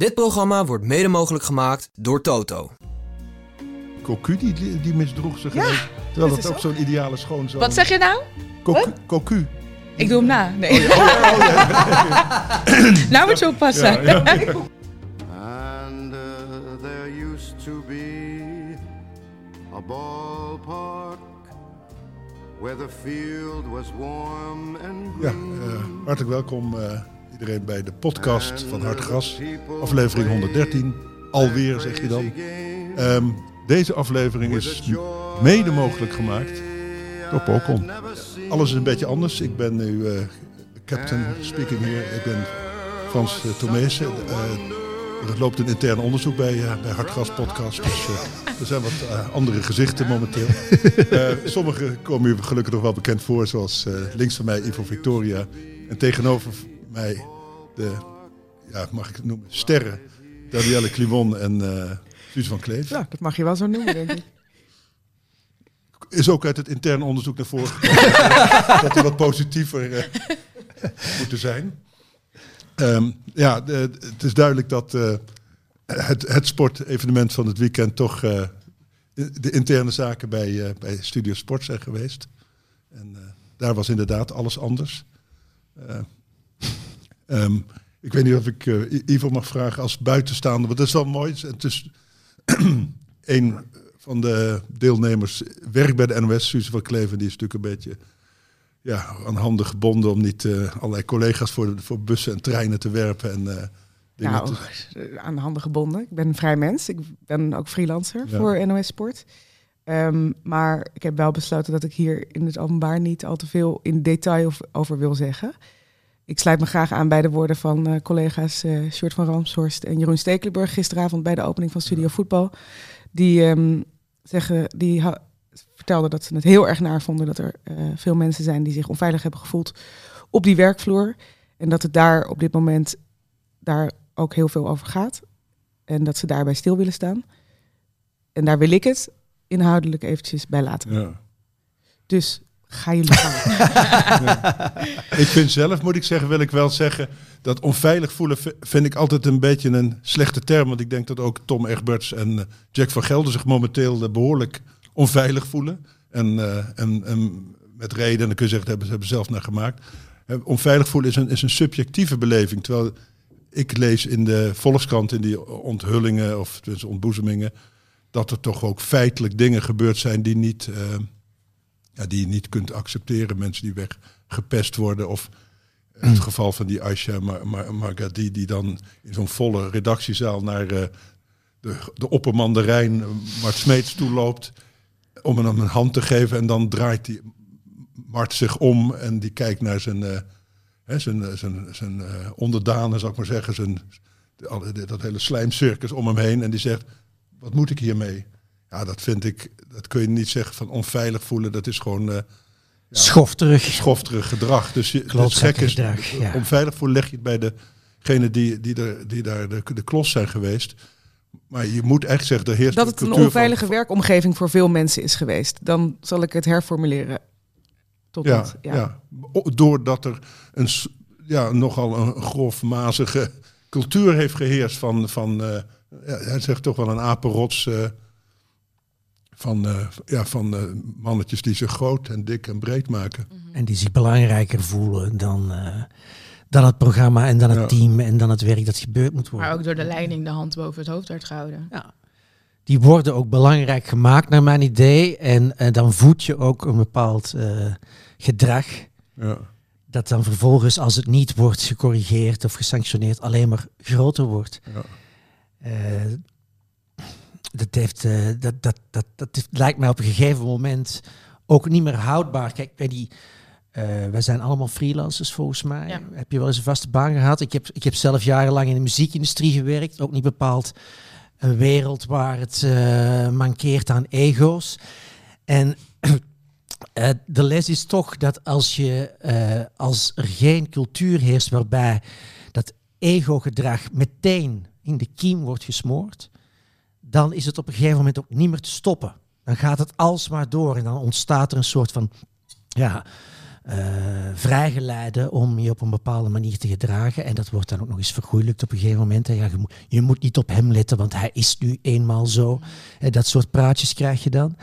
Dit programma wordt mede mogelijk gemaakt door Toto. Cocu die, die misdroeg zich. Ja, terwijl dat ook zo'n ideale schoonzoon Wat zeg je nou? Cocu. Cocu. Ik doe hem na. Nee. Oh, ja, oh, ja, nou moet je oppassen. ja, ja. And uh, there used to be a ballpark where the field was warm and Ja, green. eh, hartelijk welkom eh, iedereen bij de podcast van Hartgras. Aflevering 113. Alweer zeg je dan. Ehm, deze aflevering is mede mogelijk gemaakt door Pokon. Alles is een beetje anders. Ik ben nu eh, captain speaking hier. Ik ben Frans uh, er loopt een intern onderzoek bij, uh, bij Hartgras podcast. Dus er zijn wat andere gezichten momenteel. sommige komen u gelukkig nog wel bekend voor. Zoals links van mij Ivo Victoria. En tegenover mij de, ja, mag ik het noemen, sterren. Danielle Klimon en Suus van Kleef. Ja, dat mag je wel zo noemen, denk ik. Is ook uit het interne onderzoek naar voren gekomen dat die wat positiever uh, moeten zijn. Um, ja, de, het is duidelijk dat uh, het, het sportevenement van het weekend toch uh, de interne zaken bij, bij Studio Sport zijn geweest. En daar was inderdaad alles anders. Um, ik weet niet of ik Ivo mag vragen als buitenstaander, want dat is wel mooi. Het is één van de deelnemers werkt bij de NOS, Suze van Kleven. Die is natuurlijk een beetje ja, aan handen gebonden om niet uh, allerlei collega's voor, de, voor bussen en treinen te werpen. En, uh, nou, te... aan de handen gebonden. Ik ben een vrij mens. Ik ben ook freelancer ja. voor NOS Sport. Um, maar ik heb wel besloten dat ik hier in het openbaar niet al te veel in detail over wil zeggen. Ik sluit me graag aan bij de woorden van uh, collega's uh, Sjoerd van Ramshorst en Jeroen Stekelenburg gisteravond bij de opening van Studio Voetbal. Die, um, zeggen, die vertelden dat ze het heel erg naar vonden dat er uh, veel mensen zijn die zich onveilig hebben gevoeld op die werkvloer. En dat het daar op dit moment daar ook heel veel over gaat. En dat ze daarbij stil willen staan. En daar wil ik het inhoudelijk eventjes bij laten. Ja. Dus ga jullie. Ik vind zelf, moet ik zeggen, wil ik wel zeggen... dat onveilig voelen vind ik altijd een beetje een slechte term. Want ik denk dat ook Tom Egberts en Jack van Gelder zich momenteel behoorlijk onveilig voelen. En, uh, en, en met reden, en dan kun je zeggen, dat hebben ze hebben zelf naar gemaakt. Onveilig voelen is een, is een subjectieve beleving. Terwijl ik lees in de Volkskrant, in die onthullingen of ontboezemingen... dat er toch ook feitelijk dingen gebeurd zijn die niet... ja, die je niet kunt accepteren. Mensen die weggepest worden. Of het mm. geval van die Aisha Mar Mar Margadi, die dan in zo'n volle redactiezaal naar uh, de, de oppermandarijn Mart Smeets toe loopt. Om hem een hand te geven. En dan draait die Mart zich om en die kijkt naar zijn, uh, hè, zijn, zijn, zijn onderdanen, zou ik maar zeggen. Zijn, dat hele slijmcircus om hem heen. En die zegt, wat moet ik hiermee? Ja, dat vind ik, dat kun je niet zeggen van onveilig voelen. Dat is gewoon uh, ja, schofterig. schofterig gedrag. Dus je, het gek is, gedrag, ja. onveilig voelen leg je het bij degene die, die, er, die daar de, de klos zijn geweest. Maar je moet echt zeggen, er heerst dat het een onveilige van, werkomgeving voor veel mensen is geweest. Dan zal ik het herformuleren. Tot ja, dat, ja. ja. Doordat er een ja, nogal een grofmazige cultuur heeft geheerst van, van uh, ja, hij zegt toch wel een apenrots. Uh, van, uh, ja, van uh, mannetjes die zich groot en dik en breed maken. En die zich belangrijker voelen dan, uh, dan het programma en dan het ja. team en dan het werk dat gebeurd moet worden. Maar ook door de leiding de hand boven het hoofd werd gehouden. Ja. Die worden ook belangrijk gemaakt naar mijn idee. En dan voed je ook een bepaald gedrag. Ja. Dat dan vervolgens, als het niet wordt gecorrigeerd of gesanctioneerd, alleen maar groter wordt. Ja. Dat, heeft, uh, dat, dat, dat, dat lijkt mij op een gegeven moment ook niet meer houdbaar. Kijk, bij die, uh, wij zijn allemaal freelancers volgens mij. Ja. Heb je wel eens een vaste baan gehad? Ik heb, ik heb zelf jarenlang in de muziekindustrie gewerkt. Ook niet bepaald een wereld waar het uh, mankeert aan ego's. En de les is toch dat als, je, als er geen cultuur heerst waarbij dat ego-gedrag meteen in de kiem wordt gesmoord, dan is het op een gegeven moment ook niet meer te stoppen. Dan gaat het alsmaar door en dan ontstaat er een soort van ja, vrijgeleiden om je op een bepaalde manier te gedragen. En dat wordt dan ook nog eens vergoeilijkt op een gegeven moment. Ja, je, moet, je moet niet op hem letten, want hij is nu eenmaal zo. dat soort praatjes krijg je dan.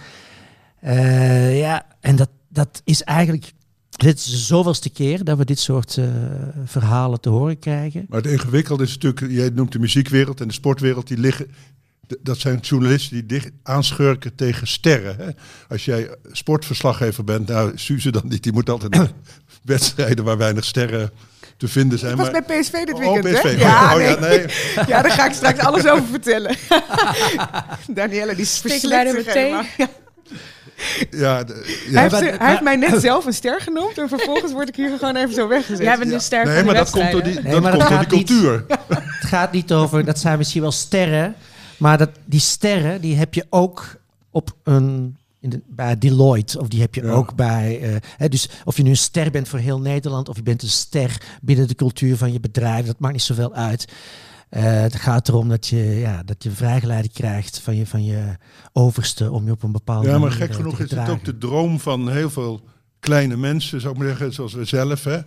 ja, en dat, dat is eigenlijk dit de zoveelste keer dat we dit soort verhalen te horen krijgen. Maar het ingewikkelde is natuurlijk, jij noemt de muziekwereld en de sportwereld, die liggen, dat zijn journalisten die dicht aanschurken tegen sterren. Hè? Als jij sportverslaggever bent, nou, Suze dan niet. Die moet altijd naar wedstrijden waar weinig sterren te vinden zijn. Ik was maar... bij PSV dit Oh, weekend, PSV. hè? Oh, Ja, oh, nee. ja, nee. ja, daar ga ik straks alles over vertellen. Danielle, die bij de thee. helemaal. Ja. Ja, de- Hij, ja. heeft, maar- hij heeft mij net zelf een ster genoemd en vervolgens word ik hier gewoon even zo weggezet. Jij bent sterk Nee, van maar de dat komt door die. Nee, dat maar komt door die niet. cultuur. Het gaat niet over, dat zijn misschien wel sterren, maar dat, die sterren die heb je ook op een, in de, bij Deloitte of die heb je Ja. ook bij. eh, hè, dus of je nu een ster bent voor heel Nederland of je bent een ster binnen de cultuur van je bedrijf, dat maakt niet zoveel uit. Eh, het gaat erom dat je, ja, dat je vrijgeleide krijgt van je, van je overste om je op een bepaalde Ja, maar gek eh, genoeg is het ook de droom van heel veel kleine mensen, zou ik maar zeggen, zoals we zelf. Hè?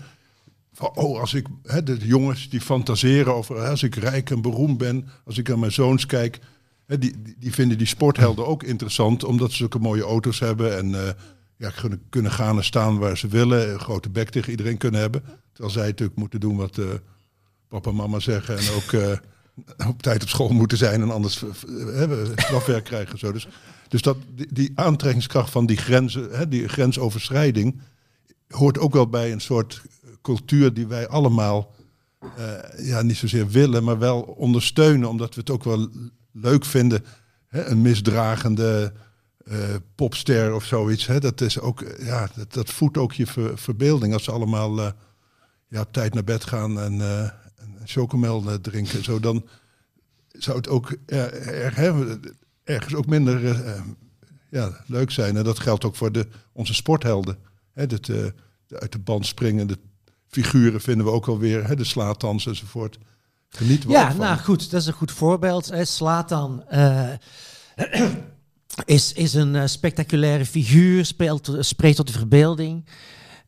Van, oh, als ik, hè, de jongens die fantaseren over als ik rijk en beroemd ben, als ik aan mijn zoons kijk, hè, die, die, vinden die sporthelden ook interessant, omdat ze zulke mooie auto's hebben en eh, ja, kunnen, kunnen gaan en staan waar ze willen, een grote bek tegen iedereen kunnen hebben. Terwijl zij natuurlijk moeten doen wat eh, papa en mama zeggen en ook eh, op tijd op school moeten zijn en anders strafwerk krijgen. Zo. Dus, dus dat, die, die aantrekkingskracht van die grenzen, hè, die grensoverschrijding, hoort ook wel bij een soort cultuur die wij allemaal eh, ja, niet zozeer willen, maar wel ondersteunen, omdat we het ook wel leuk vinden. Hè, een misdragende eh, popster of zoiets. Hè, dat, is ook, ja, dat, dat voedt ook je ver- verbeelding als ze allemaal eh, ja, op tijd naar bed gaan en, en chocomel drinken. Zo, dan zou het ook erg, hè, ergens ook minder ja, leuk zijn. En dat geldt ook voor de, onze sporthelden. Hè, uit de band springende figuren vinden we ook alweer. Hè, de slaatans enzovoort. Ook Ja, van. nou goed, dat is een goed voorbeeld. Slatan eh, is, is een eh, spectaculaire figuur, speelt, spreekt tot de verbeelding.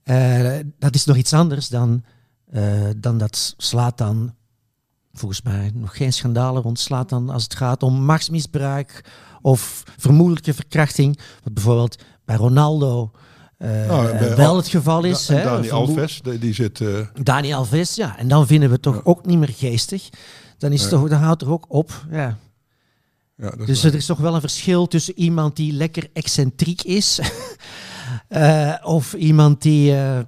Eh, dat is nog iets anders dan, eh, dan dat Slatan, volgens mij nog geen schandalen rond Slatan als het gaat om machtsmisbruik of vermoedelijke verkrachting. Wat bijvoorbeeld bij Ronaldo eh, Nou, bij wel het geval is. Da- en hè, Dani Alves, die, die zit... eh, Dani Alves, ja. En dan vinden we het toch Ja. ook niet meer geestig. Dan, is Nee. toch, dan houdt het er ook op. Ja. ja, Dus waar. er is toch wel een verschil tussen iemand die lekker excentriek is. eh, of iemand die eh,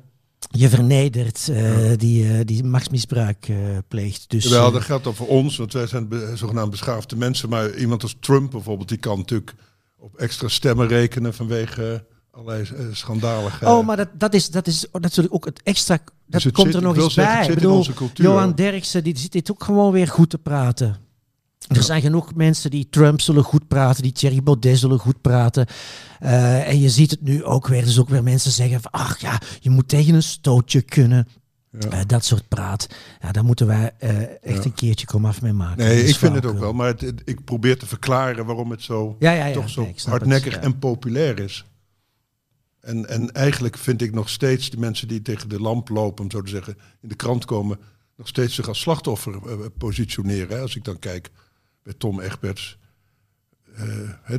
je vernedert, eh, die, eh, die machtsmisbruik eh, pleegt. Dus, eh, dat geldt dan voor ons, want wij zijn be- zogenaamd beschaafde mensen. Maar iemand als Trump bijvoorbeeld, die kan natuurlijk op extra stemmen rekenen vanwege eh, allerlei eh, schandalige... Oh, maar dat, dat, is, dat is natuurlijk ook het extra. Dat Dus het komt zit- er nog eens zeggen, bij. Ik bedoel, onze cultuur. Johan Derksen die zit dit ook gewoon weer goed te praten. Er zijn genoeg mensen die Trump zullen goed praten, die Thierry Baudet zullen goed praten. Eh, en je ziet het nu ook weer. Dus ook weer mensen zeggen van, ach ja, je moet tegen een stootje kunnen. Ja. Eh, dat soort praat. Ja, daar moeten wij echt Ja. een keertje kom af mee maken. Nee, Dat ik vind het ook wel. Maar het- het- ik probeer te verklaren waarom het zo, toch zo nee, hardnekkig het, en populair is. En, en eigenlijk vind ik nog steeds de mensen die tegen de lamp lopen, om zo te zeggen, in de krant komen, nog steeds zich als slachtoffer eh, positioneren. Hè. Als ik dan kijk bij Tom Egberts, eh,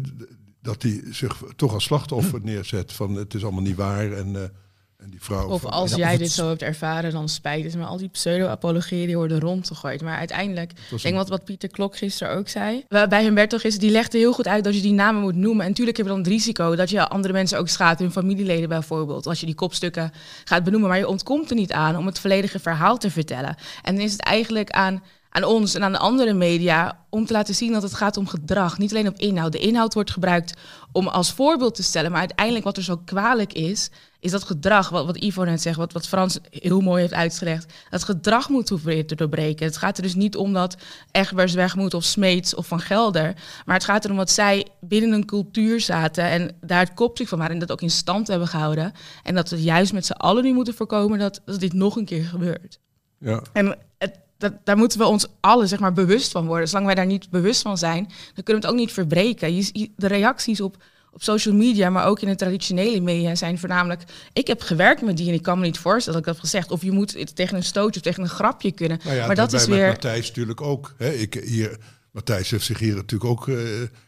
dat hij zich toch als slachtoffer neerzet van het is allemaal niet waar en, eh, en die vrouw. Of als jij dit zo hebt ervaren, dan spijt het me. Al die pseudo-apologieën die worden rondgegooid. Maar uiteindelijk, ik denk wat, wat Pieter Klok gisteren ook zei. Bij Humberto gisteren, die legde heel goed uit dat je die namen moet noemen. En natuurlijk heb je dan het risico dat je andere mensen ook schaadt. Hun familieleden bijvoorbeeld. Als je die kopstukken gaat benoemen. Maar je ontkomt er niet aan om het volledige verhaal te vertellen. En dan is het eigenlijk aan, aan ons en aan de andere media om te laten zien dat het gaat om gedrag. Niet alleen op inhoud. De inhoud wordt gebruikt om als voorbeeld te stellen. Maar uiteindelijk wat er zo kwalijk is, is dat gedrag, wat, wat Ivo net zegt, wat, wat Frans heel mooi heeft uitgelegd. Dat gedrag moet proberen te doorbreken. Het gaat er dus niet om dat Egbers weg moet of Smeets of Van Gelder. Maar het gaat erom dat zij binnen een cultuur zaten en daar het kopstuk van waren en dat ook in stand hebben gehouden. En dat we juist met z'n allen nu moeten voorkomen dat, dat dit nog een keer gebeurt. Ja. En het, dat, daar moeten we ons allen zeg maar, bewust van worden. Zolang wij daar niet bewust van zijn, dan kunnen we het ook niet verbreken. Je, je- de reacties op, op social media, maar ook in de traditionele media zijn voornamelijk... Ik heb gewerkt met die en ik kan me niet voorstellen dat ik dat heb gezegd. Of je moet het tegen een stootje of tegen een grapje kunnen. Nou ja, maar dat is weer... Matthijs natuurlijk ook. Hè. Ik, hier, Matthijs heeft zich hier natuurlijk ook eh,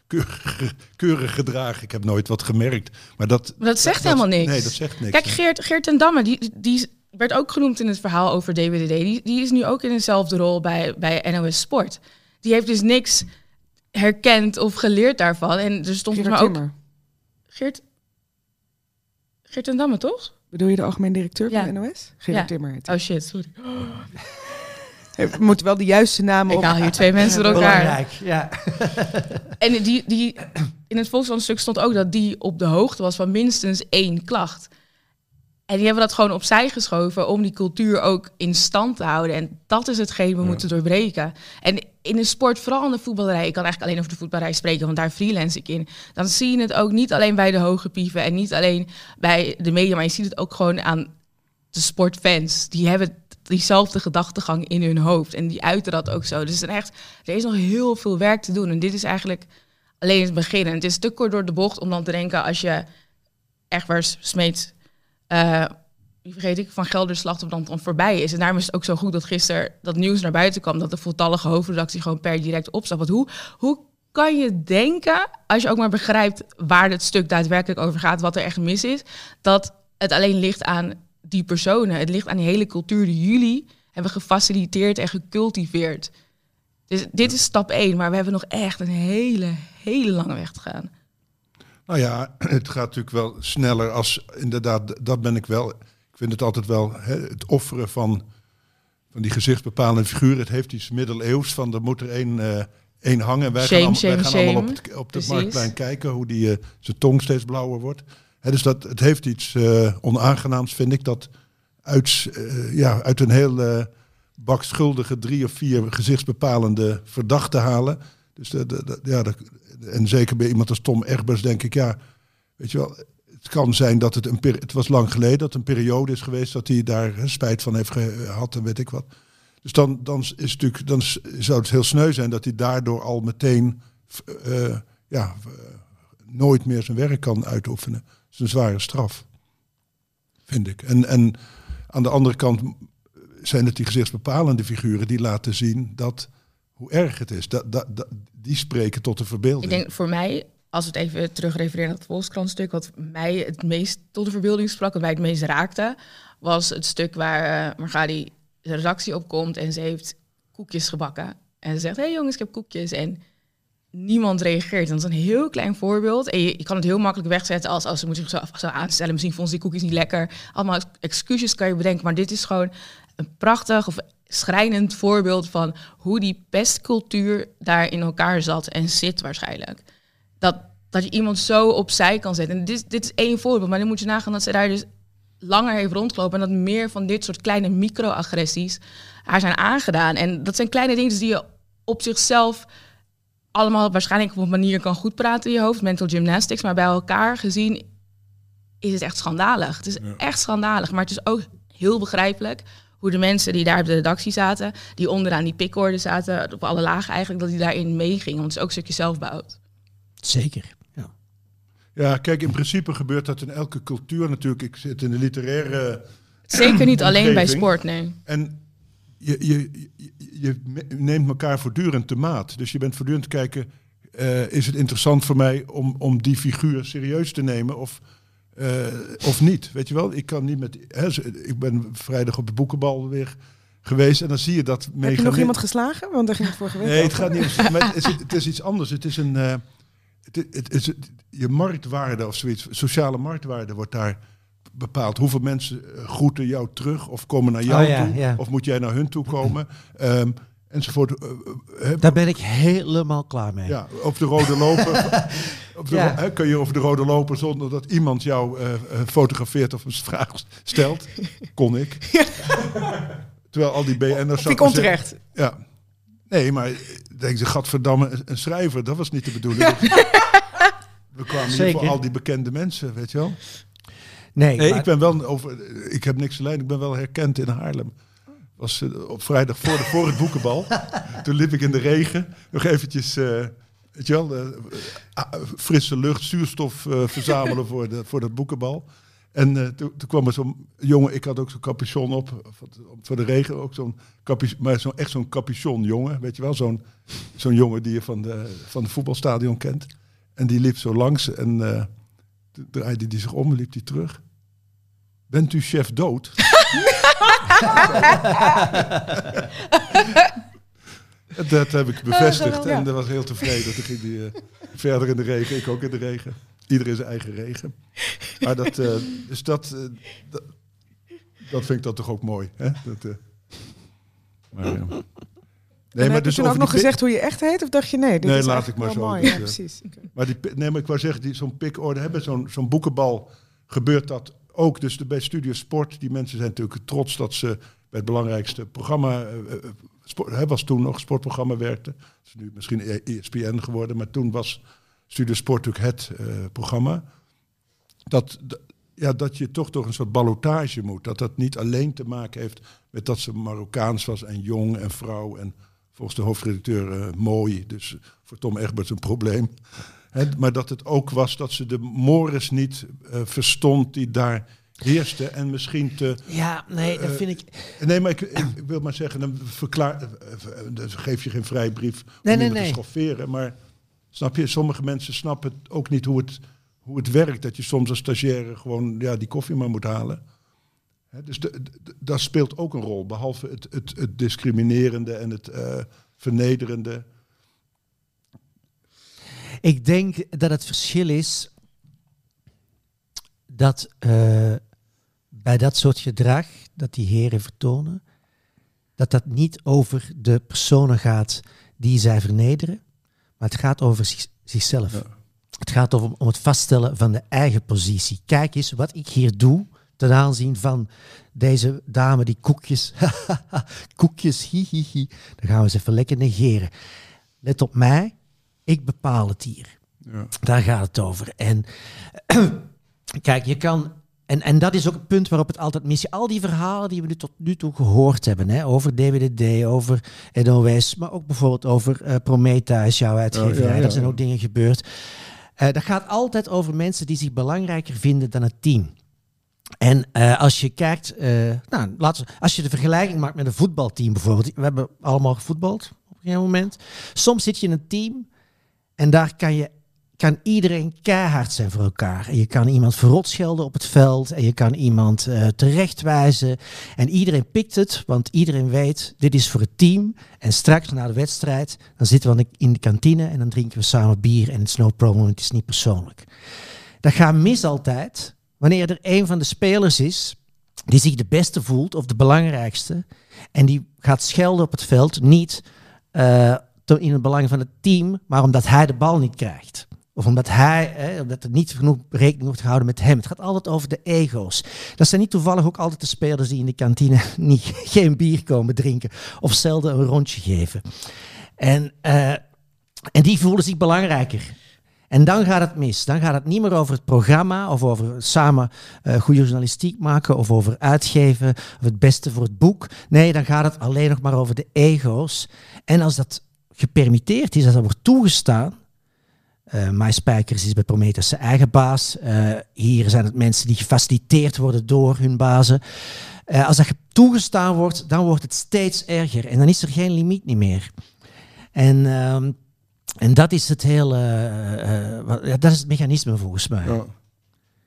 keurig, keurig gedragen. Ik heb nooit wat gemerkt. Maar dat, Maar dat zegt helemaal niks. Nee, dat zegt niks. Kijk, Geert, Geert ten Damme, die, die werd ook genoemd in het verhaal over DWDD. Die, die is nu ook in dezelfde rol bij, bij NOS Sport. Die heeft dus niks herkend of geleerd daarvan. En er stond Gerard maar ook... Timmer. Geert, Geert ten Damme, toch? Bedoel je de algemeen directeur Ja. van de NOS? Gerard Ja. Timmer. heet. Oh shit, sorry. We moeten wel de juiste namen Ik op. haal hier twee mensen door elkaar. Belangrijk, ja. En die, die, in het Volkskrant-stuk stond ook dat die op de hoogte was van minstens één klacht. En die hebben dat gewoon opzij geschoven om die cultuur ook in stand te houden. En dat is hetgeen we moeten doorbreken. En in de sport, vooral in de voetballerij, ik kan eigenlijk alleen over de voetballerij spreken, want daar freelance ik in. Dan zie je het ook niet alleen bij de hoge pieven en niet alleen bij de media, maar je ziet het ook gewoon aan de sportfans. Die hebben diezelfde gedachtegang in hun hoofd en die uiten dat ook zo. Dus is echt, er is nog heel veel werk te doen. En dit is eigenlijk alleen het begin. En het is te kort door de bocht om dan te denken als je Egbers, Smeet, eh vergeet ik, van Gelder slachtoffer dan voorbij is. En daarom is het ook zo goed dat gisteren dat nieuws naar buiten kwam, dat de voltallige hoofdredactie gewoon per direct opstapt. Want hoe, hoe kan je denken, als je ook maar begrijpt waar het stuk daadwerkelijk over gaat, wat er echt mis is, dat het alleen ligt aan die personen. Het ligt aan die hele cultuur die jullie hebben gefaciliteerd en gecultiveerd. Dus dit is stap 1, maar we hebben nog echt een hele, hele lange weg te gaan. Nou ja, het gaat natuurlijk wel sneller als inderdaad, dat ben ik wel. Ik vind het altijd wel hè, het offeren van, van die gezichtsbepalende figuur. Het heeft iets middeleeuws van er moet er één, eh één hangen. Wij Shame, gaan, wij shame, gaan allemaal op het, op het marktplein kijken hoe die, eh, zijn tong steeds blauwer wordt. Hè, dus dat, het heeft iets eh, onaangenaams, vind ik, dat uit, ja, uit een heel bak schuldige drie of vier gezichtsbepalende verdachten halen. Dus de, de, de- ja, en zeker bij iemand als Tom Egbers denk ik, ja, weet je wel, het kan zijn dat het een het was lang geleden dat een periode is geweest dat hij daar spijt van heeft gehad en weet ik wat. Dus dan, dan is natuurlijk, dan zou het heel sneu zijn dat hij daardoor al meteen eh, ja, nooit meer zijn werk kan uitoefenen. Dat is een zware straf, vind ik. En, en aan de andere kant zijn het die gezichtsbepalende figuren die laten zien dat hoe erg het is. Dat, dat, dat, die spreken tot de verbeelding. Ik denk voor mij, als we het even terugrefereren naar het Volkskrant-stuk, wat mij het meest tot de verbeelding sprak, wat mij het meest raakte, was het stuk waar uh, Margali de redactie op komt en ze heeft koekjes gebakken. En ze zegt, hé hey jongens, ik heb koekjes. En niemand reageert. En dat is een heel klein voorbeeld. En je, kan het heel makkelijk wegzetten als, als ze moeten zich zo, zo aanstellen. Misschien vonden ze die koekjes niet lekker. Allemaal excuses kan je bedenken. Maar dit is gewoon een prachtig of schrijnend voorbeeld van hoe die pestcultuur daar in elkaar zat en zit waarschijnlijk. Dat, dat je iemand zo opzij kan zetten. En dit, dit is één voorbeeld, maar dan moet je nagaan dat ze daar dus langer heeft rondgelopen en dat meer van dit soort kleine microagressies haar zijn aangedaan. En dat zijn kleine dingen die je op zichzelf allemaal waarschijnlijk op een manier kan goed praten in je hoofd, mental gymnastics, maar bij elkaar gezien is het echt schandalig. Het is ja. echt schandalig, maar het is ook heel begrijpelijk hoe de mensen die daar op de redactie zaten, die onderaan die pickorde zaten, op alle lagen eigenlijk, dat die daarin meegingen. Want het is ook een stukje zelfbouw. Zeker. Ja. ja, kijk, in principe gebeurt dat in elke cultuur natuurlijk. Ik zit in de literaire. Zeker niet alleen bij sport, nee. En je, je, je, je, neemt elkaar voortdurend te maat. Dus je bent voortdurend te kijken, uh, is het interessant voor mij om, om die figuur serieus te nemen of, uh, of niet? Weet je wel, ik kan niet met... Hè, ik ben vrijdag op de boekenbal weer geweest en dan zie je dat... Heb je nog iemand geslagen? Want daar ging het vorige week Nee, het gaat niet om... het, is, het is iets anders. Het is een... Uh, het, je marktwaarde of zoiets, sociale marktwaarde wordt daar bepaald. Hoeveel mensen groeten jou terug of komen naar jou oh, ja, toe. Ja. Of moet jij naar hun toe komen. Um, enzovoort. Uh, Daar ben ik helemaal klaar mee. Ja, op de rode loper. op de, ja. kun je over de rode loper zonder dat iemand jou uh, fotografeert of een vraag stelt. Kon ik. Terwijl al die BN'ers... Ik onterecht. Ja. Nee, maar denk ze, gadverdamme, een schrijver. Dat was niet de bedoeling. We kwamen hier voor al die bekende mensen, weet je wel. Nee, nee maar... ik ben wel over. Ik heb niks alleen. Ik ben wel herkend in Haarlem. Was uh, op vrijdag voor, de, voor het boekenbal. Toen liep ik in de regen nog eventjes uh, weet je wel, eh, frisse lucht, zuurstof eh, verzamelen voor, de, voor dat boekenbal. En eh, toen, toen kwam er zo'n jongen, ik had ook zo'n capuchon op, voor de- regen ook zo'n capuchon, maar zo, echt zo'n capuchon jongen, weet je wel, zo'n zo'n jongen die je van de, van de voetbalstadion kent. En die liep zo langs en toen draaide hij zich om en liep hij terug. Bent u chef dood? Dat heb ik bevestigd en dat was heel tevreden. Toen ging hij eh, verder in de regen, ik ook in de regen. Iedereen zijn eigen regen. Maar dat, eh, dus dat, eh, dat, dat vind ik dan toch ook mooi. Hè? Dat, eh, maar, ja. en Nee, heb maar je dus ook nog gezegd hoe je echt heet? Of dacht je nee, dit Nee, is laat ik maar zo. mooi. Dus, Ja, precies. Maar die, nee, maar ik wou zeggen, die, zo'n pikorde hebben, zo'n zo'n boekenbal gebeurt dat ook. Dus de, bij Studio Sport, die mensen zijn natuurlijk trots dat ze bij het belangrijkste programma, sport, hè, was toen nog een sportprogramma werkte. Het is nu misschien E- ESPN geworden, maar toen was Studio Sport natuurlijk het eh, programma. Dat, ja, dat je toch door een soort ballotage moet. Dat dat niet alleen te maken heeft met dat ze Marokkaans was en jong en vrouw en volgens de hoofdredacteur eh, mooi. Dus voor Tom Egberts een probleem. Maar dat het ook was dat ze de Morris niet eh, verstond die daar heerste. En misschien te... Ja, nee, dat vind ik... Nee, maar ik, wil maar zeggen, dan, verklaar, dan geef je geen vrijbrief om Nee, nee, iemand nee. te schofferen. Maar snap je, sommige mensen snappen ook niet hoe het, hoe het werkt. Dat je soms als stagiaire gewoon ja, die koffie maar moet halen. Dus dat speelt ook een rol. Behalve het, het, het discriminerende en het eh, vernederende. Ik denk dat het verschil is dat eh, bij dat soort gedrag dat die heren vertonen, dat dat niet over de personen gaat die zij vernederen, maar het gaat over zich- zichzelf. Ja. Het gaat over, om het vaststellen van de eigen positie. Kijk eens wat ik hier doe ten aanzien van deze dame die koekjes, koekjes, hi, hi, hi. Dan gaan we ze even lekker negeren. Let op mij, ik bepaal het hier. Ja. Daar gaat het over. En kijk, je kan. En, en dat is ook het punt waarop het altijd mis. Al die verhalen die we nu tot nu toe gehoord hebben, hè, over DWDD, over NOS, maar ook bijvoorbeeld over eh, Prometheus, jouw uitgeverij. Ja, ja, ja. Er zijn ook dingen gebeurd. Eh, dat gaat altijd over mensen die zich belangrijker vinden dan het team. En eh, als je kijkt, nou, laten we, als je de vergelijking maakt met een voetbalteam bijvoorbeeld. We hebben allemaal gevoetbald op een gegeven moment. Soms zit je in een team en daar kan, je, kan iedereen keihard zijn voor elkaar. En je kan iemand verrot schelden op het veld. En je kan iemand eh, terechtwijzen. En iedereen pikt het, want iedereen weet, dit is voor het team. En straks na de wedstrijd, dan zitten we in de kantine en dan drinken we samen bier. En het is no het is niet persoonlijk. Dat gaat mis altijd wanneer er een van de spelers is die zich de beste voelt of de belangrijkste. En die gaat schelden op het veld, niet te- in het belang van het team, maar omdat hij de bal niet krijgt. Of omdat hij, omdat er niet genoeg rekening wordt gehouden met hem. Het gaat altijd over de ego's. Dat zijn niet toevallig ook altijd de spelers die in de kantine niet, geen bier komen drinken. Of zelden een rondje geven. En, eh, en die voelen zich belangrijker. En dan gaat het mis. Dan gaat het niet meer over het programma of over samen eh, goede journalistiek maken of over uitgeven of het beste voor het boek. Nee, dan gaat het alleen nog maar over de ego's. En als dat gepermitteerd is, als dat wordt toegestaan. Eh My Spijkers is bij Prometheus zijn eigen baas. Eh, hier zijn het mensen die gefaciliteerd worden door hun bazen. Eh, als dat ge- toegestaan wordt, dan wordt het steeds erger. En dan is er geen limiet niet meer. En, ehm, en dat is het hele, eh, eh, dat is het mechanisme volgens mij. Ja.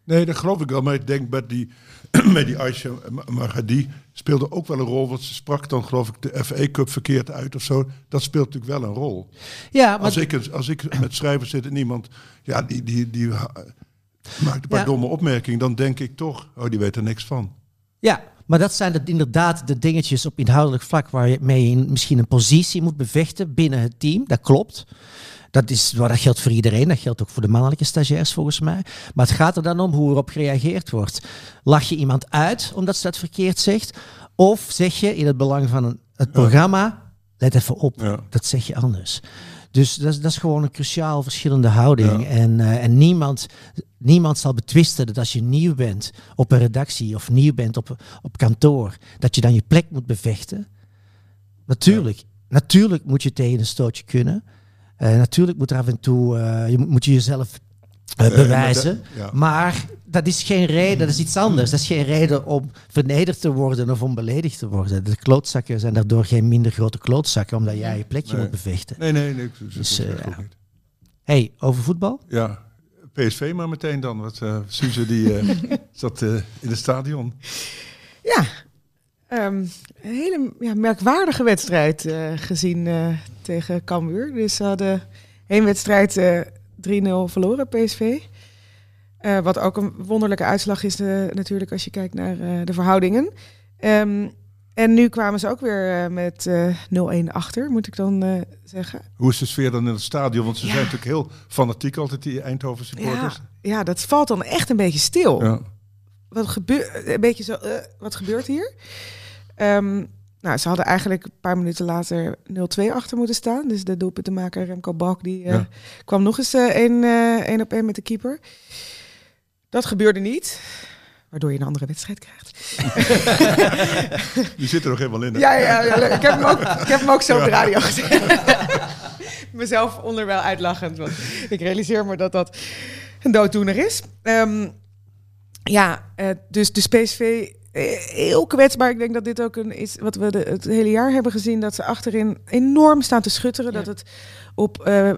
Nee, dat geloof ik wel. Maar ik denk bij die, bij die Aisha Magadi speelde ook wel een rol. Want ze sprak dan geloof ik de FA Cup verkeerd uit of zo. Dat speelt natuurlijk wel een rol. Ja, maar Als ik, als ik met schrijvers zit en iemand ja, die, die, die maakt een paar Ja. domme opmerkingen, dan denk ik toch, oh, die weet er niks van. Ja, maar dat zijn de, inderdaad de dingetjes op inhoudelijk vlak waar je misschien een positie moet bevechten binnen het team. Dat klopt. Dat, is, dat geldt voor iedereen. Dat geldt ook voor de mannelijke stagiairs volgens mij. Maar het gaat er dan om hoe erop gereageerd wordt. Lach je iemand uit omdat ze dat verkeerd zegt? Of zeg je in het belang van het programma, let even op, Ja. dat zeg je anders. Dus dat, is- dat is gewoon een cruciaal verschillende houding. Ja. En, eh, en niemand, niemand zal betwisten dat als je nieuw bent op een redactie of nieuw bent op, op kantoor, dat je dan je plek moet bevechten. Natuurlijk, natuurlijk moet je tegen een stootje kunnen. Natuurlijk moet er af en toe, je moet, je jezelf bewijzen. ja. Maar dat is geen reden, dat is iets anders. Dat is geen reden om vernederd te worden of om beledigd te worden. De klootzakken zijn daardoor geen minder grote klootzakken, omdat jij je plekje Nee. moet bevechten. Nee, nee, nee. Dat Dus, eh, ja. niet. hey, over voetbal? Ja, PSV maar meteen dan. Wat eh Suze die eh, zat eh, in het stadion. Ja, ehm, een hele ja, merkwaardige wedstrijd eh, gezien eh, tegen Cambuur. Dus ze hadden één wedstrijd eh 3-0 verloren, PSV. Wat ook een wonderlijke uitslag is natuurlijk als je kijkt naar de verhoudingen. Ehm, en nu kwamen ze ook weer met eh 0-1 achter, moet ik dan zeggen. Hoe is de sfeer dan in het stadion? Want ze Ja. zijn natuurlijk heel fanatiek altijd, die Eindhoven supporters. Ja, ja, dat valt dan echt een beetje stil. Ja. wat gebeurt, een beetje zo, wat gebeurt hier? Ehm, nou, ze hadden eigenlijk een paar minuten later 0-2 achter moeten staan. Dus de doelpuntenmaker Remco Balk die eh, kwam nog eens eh, één eh, één op één met de keeper. Dat gebeurde niet, waardoor je een andere wedstrijd krijgt. Die zit er nog helemaal in. hè? Ja, ja, ik, heb hem ook, ik heb hem ook zo op de radio gezet. Mezelf onderwijl uitlachend, want ik realiseer me dat dat een dooddoener is. Ehm, ja, dus de PSV eh, heel kwetsbaar. Ik denk dat dit ook een is wat we de, het hele jaar hebben gezien. Dat ze achterin enorm staan te schutteren. Ja. Dat het op eh,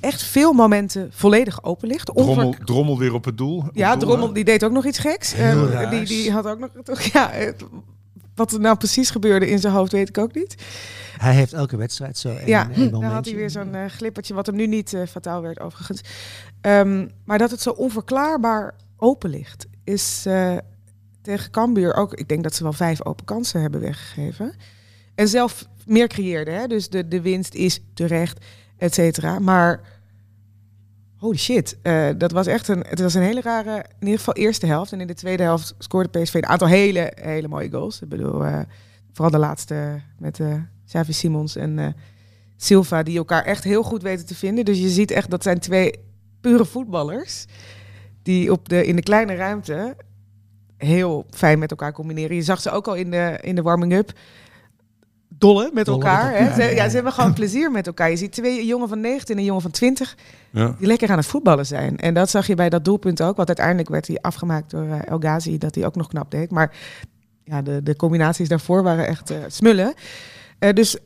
echt veel momenten volledig open ligt. Onver- Drommel, drommel weer op het doel. Op ja, het doel, Drommel die deed ook nog iets geks. Heel Eh, raars. die, die had ook nog... Toch, ja, het- wat er nou precies gebeurde in zijn hoofd weet ik ook niet. Hij heeft elke wedstrijd zo een, ja, een dan had hij weer zo'n eh, glippertje, wat hem nu niet eh, fataal werd overigens. Ehm, maar dat het zo onverklaarbaar open ligt, is eh, tegen Cambuur ook... Ik denk dat ze wel vijf open kansen hebben weggegeven. En zelf meer creëerden, hè? dus de, de winst is terecht, et cetera. Maar holy shit, eh, dat was echt een, het was een hele rare, in ieder geval eerste helft. En in de tweede helft scoorde PSV een aantal hele, hele mooie goals. Ik bedoel, eh, vooral de laatste met eh Xavi Simons en Silva, die elkaar echt heel goed weten te vinden. Dus je ziet echt, dat zijn twee pure voetballers die op de, in de kleine ruimte heel fijn met elkaar combineren. Je zag ze ook al in de, in de warming-up dollen met elkaar. met hè. Ze, ja. ze hebben gewoon plezier met elkaar. Je ziet twee jongen van 19 en een jongen van 20 Ja. die lekker aan het voetballen zijn. En dat zag je bij dat doelpunt ook. Want uiteindelijk werd hij afgemaakt door eh, El Ghazi, dat hij ook nog knap deed. Maar ja, de, de combinaties daarvoor waren echt eh, smullen. Eh, dus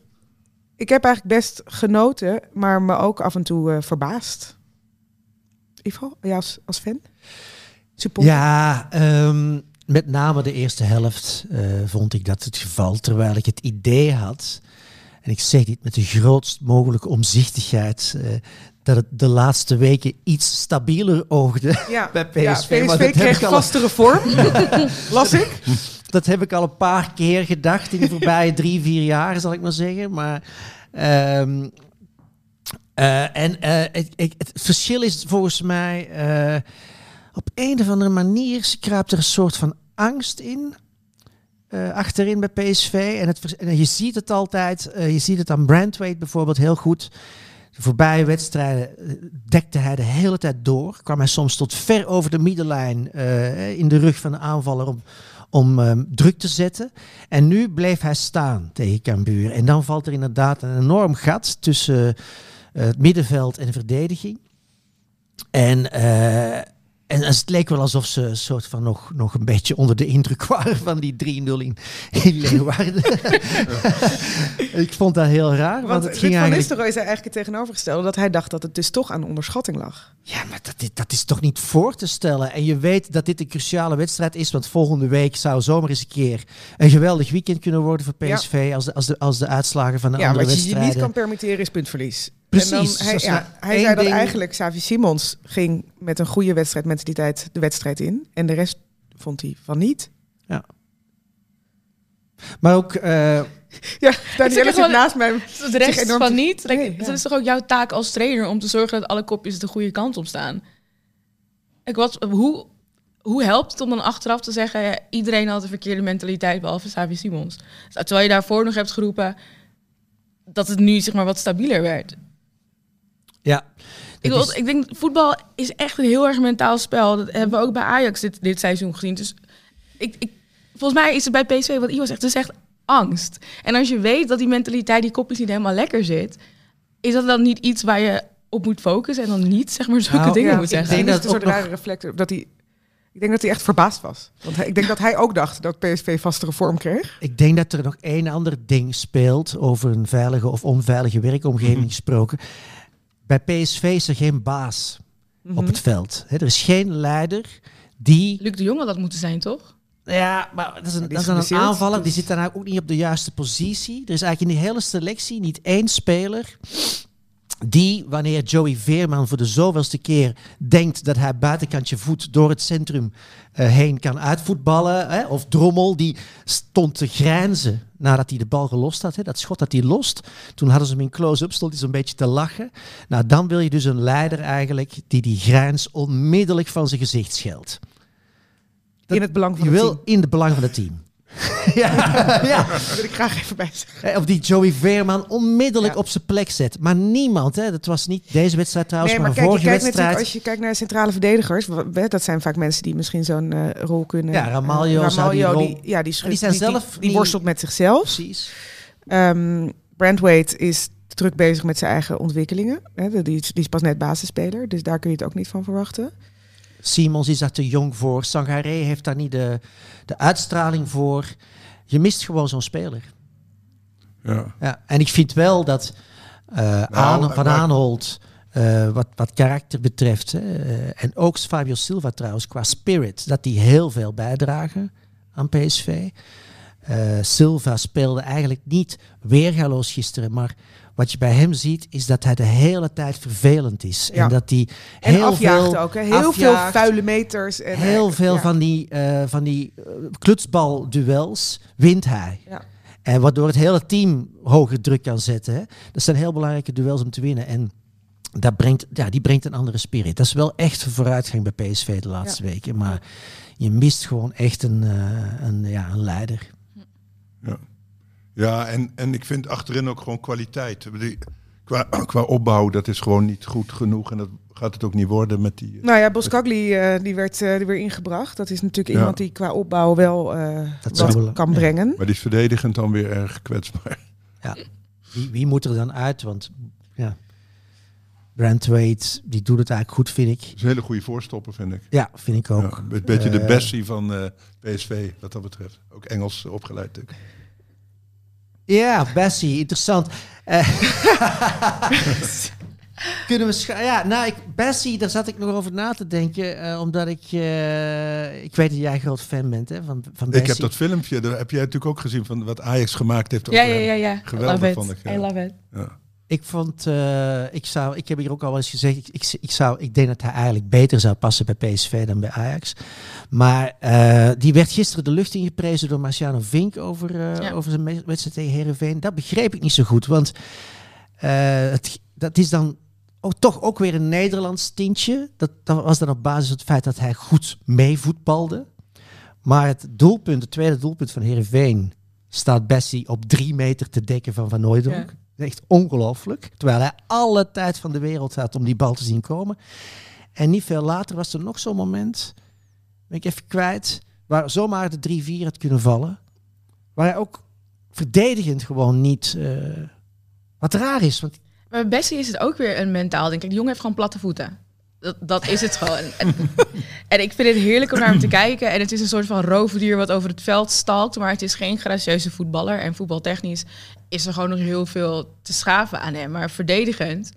ik heb eigenlijk best genoten, maar me ook af en toe verbaasd. Ivo, jij als, als fan? Supporter? Ja, ehm, met name de eerste helft eh, vond ik dat het geval. Terwijl ik het idee had, en ik zeg dit met de grootst mogelijke omzichtigheid, eh, dat het de laatste weken iets stabieler oogde ja. bij PSV. Ja, maar PSV kreeg al- vastere vorm. Las ik. Dat heb ik al een paar keer gedacht in de voorbije drie, vier jaar, zal ik maar zeggen. Maar, ehm, eh, en het, het verschil is volgens mij, op een of andere manier kruipt er een soort van angst in. eh, achterin bij PSV. En, het, je ziet het altijd, eh, je ziet het aan Brandweight bijvoorbeeld heel goed. De voorbije wedstrijden eh, dekte hij de hele tijd door. Kwam hij soms tot ver over de middenlijn in de rug van de aanvaller om, om ehm, druk te zetten. En nu bleef hij staan tegen Cambuur. En dan valt er inderdaad een enorm gat tussen het middenveld en de verdediging. En, en het leek wel alsof ze soort van nog, nog een beetje onder de indruk waren van die 3-0 in, in Leeuwarden. Ik vond dat heel raar. Want, Want het ging van eigenlijk... Nistelrooy zei eigenlijk het tegenovergestelde. Dat hij dacht dat het dus toch aan onderschatting lag. Ja, maar dat, is- dat is toch niet voor te stellen. En je weet dat dit een cruciale wedstrijd is. Want volgende week zou zomaar eens een keer een geweldig weekend kunnen worden voor Ja. PSV. Als, de, als, de, als de uitslagen van de Ja, andere wat je je wedstrijden. niet kan permitteren is puntverlies. Precies, En dan, dus hij ja, zei dat ding- eigenlijk Xavi Simons ging met een goede wedstrijdmentaliteit de wedstrijd in. En de rest vond hij van niet. Maar ook... eh, Ja, Danielle zit gewoon- naast mij. De rest enorm van te- niet. Like, Nee, ja. Het is toch ook jouw taak als trainer om te zorgen dat alle kopjes de goede kant op staan. Ik, wat, hoe, hoe helpt het om dan achteraf te zeggen, ja, iedereen had de verkeerde mentaliteit behalve Xavi Simons? Terwijl je daarvoor nog hebt geroepen dat het nu zeg maar wat stabieler werd. Ja. Ik, is- ik denk, voetbal is echt een heel erg mentaal spel. Dat hebben we ook bij Ajax dit, dit seizoen gezien. Dus ik, ik, volgens mij is het bij PSV, wat Ivo zegt, het is echt angst. En als je weet dat die mentaliteit, die kopjes niet helemaal lekker zit... Is dat dan niet iets waar je op moet focussen en dan niet zeg maar zulke Nou, dingen ja, moet ik zeggen? denk dat het een soort nog- rare reflector. Dat hij, ik denk dat hij echt verbaasd was. Want hij, ik denk dat hij ook dacht dat PSV vastere vorm kreeg. Ik denk dat er nog één ander ding speelt over een veilige of onveilige werkomgeving Mhm. gesproken. Bij PSV is er geen baas Mhm. op het veld. Er is geen leider die... Luc de Jong had dat moeten zijn, toch? Ja, maar dat is, een, dat is een aanvaller. Die zit nou ook niet op de juiste positie. Er is eigenlijk in die hele selectie niet één speler die, wanneer Joey Veerman voor de zoveelste keer denkt dat hij buitenkantje voet door het centrum eh, heen kan uitvoetballen, hè, of Drommel, die stond te grijnzen nadat hij de bal gelost had. Hè, dat schot dat hij lost, toen hadden ze hem in close-up, stond hij zo'n beetje te lachen. Nou, dan wil je dus een leider eigenlijk die die grijns onmiddellijk van zijn gezicht scheldt. In het belang van Je het wil team. in het belang van het team. ja, ja. Dat wil ik graag even bij zeggen. Eh, Of die Joey Veerman onmiddellijk Ja. op zijn plek zet. Maar niemand, hè, dat was niet deze wedstrijd trouwens, Nee, maar, maar kijk, vorige wedstrijd. als je kijkt naar centrale verdedigers, dat zijn vaak mensen die misschien zo'n eh, rol kunnen. Ja, Ramaljo Eh, zou die rol- die, ja, die, schudt- die zijn die, zelf die, worstelt met zichzelf. Precies. Ehm Brandweight is druk bezig met zijn eigen ontwikkelingen. Hè, die, die is pas net basisspeler, dus daar kun je het ook niet van verwachten. Simons is daar te jong voor. Sangaré heeft daar niet de, de uitstraling voor. Je mist gewoon zo'n speler. Ja. Ja, en ik vind wel dat eh, Aan- Van Aanholt, eh, wat, wat karakter betreft, hè, eh, en ook Fabio Silva trouwens, qua spirit, dat die heel veel bijdragen aan PSV. Silva speelde eigenlijk niet weergaloos gisteren, maar wat je bij hem ziet is dat hij de hele tijd vervelend is. Ja. En dat hij En heel afjaagt veel ook. Hè. Heel veel vuile meters. En, Heel eh, veel ja. van die, eh van die eh, klutsbalduels wint hij. Ja. En waardoor het hele team hoger druk kan zetten. Hè. Dat zijn heel belangrijke duels om te winnen. En dat brengt, ja, die brengt een andere spirit. Dat is wel echt een vooruitgang bij PSV de laatste weken. Maar je mist gewoon echt een, eh, een, ja, een leider. Ja, ja en, en ik vind achterin ook gewoon kwaliteit. Qua, qua opbouw, dat is gewoon niet goed genoeg. En dat gaat het ook niet worden met die... Nou ja, Boskagli eh, die werd eh, weer ingebracht. Dat is natuurlijk Ja. iemand die qua opbouw wel eh, Dat wat wel- kan ja. brengen. Maar die is verdedigend dan weer erg kwetsbaar. Wie, wie moet er dan uit? Want ja, Brandweight, die doet het eigenlijk goed, vind ik. Dat is een hele goede voorstopper, vind ik. Ja, vind ik ook. Ja, een beetje de Eh, Bessie van eh, PSV, wat dat betreft. Ook Engels opgeleid natuurlijk. Ja, Bessie, interessant. Eh, kunnen we scha- Ja, nou, ik, Bessie, daar zat ik nog over na te denken. eh, omdat ik... eh, ik weet dat jij een groot fan bent hè, van, van Bessie. Ik heb dat filmpje, daar heb jij natuurlijk ook gezien, van wat Ajax gemaakt heeft. Ja, over ja, ja, ja. Geweldig, love it. vond ik, ja. I love it. Ja. Ik vond... eh, ik, zou, ik heb hier ook al eens gezegd... Ik, ik, ik, zou, ik denk dat hij eigenlijk beter zou passen bij PSV dan bij Ajax. Maar eh, die werd gisteren de lucht ingeprezen door Marciano Vink over, eh, Ja. over zijn wedstrijd tegen Heerenveen. Dat begreep ik niet zo goed, want het, dat is dan ook, toch ook weer een Nederlands tintje. Dat, dat was dan op basis van het feit dat hij goed meevoetbalde. Maar het doelpunt, het tweede doelpunt van Heerenveen, staat Bessie op drie meter te dekken van Van Nooydonk. Ja. Echt ongelooflijk. Terwijl hij alle tijd van de wereld had om die bal te zien komen. En niet veel later was er nog zo'n moment, ben ik even kwijt, waar zomaar de 3-4 had kunnen vallen. Waar hij ook verdedigend gewoon niet... eh, wat raar is, want Maar bij Bessie is het ook weer een mentaal ding. Kijk, die jongen heeft gewoon platte voeten. Dat, dat is het gewoon. En, ik vind het heerlijk om naar hem te kijken. En het is een soort van roofdier wat over het veld stalkt. Maar het is geen gracieuze voetballer. En voetbaltechnisch is er gewoon nog heel veel te schaven aan hem. Maar verdedigend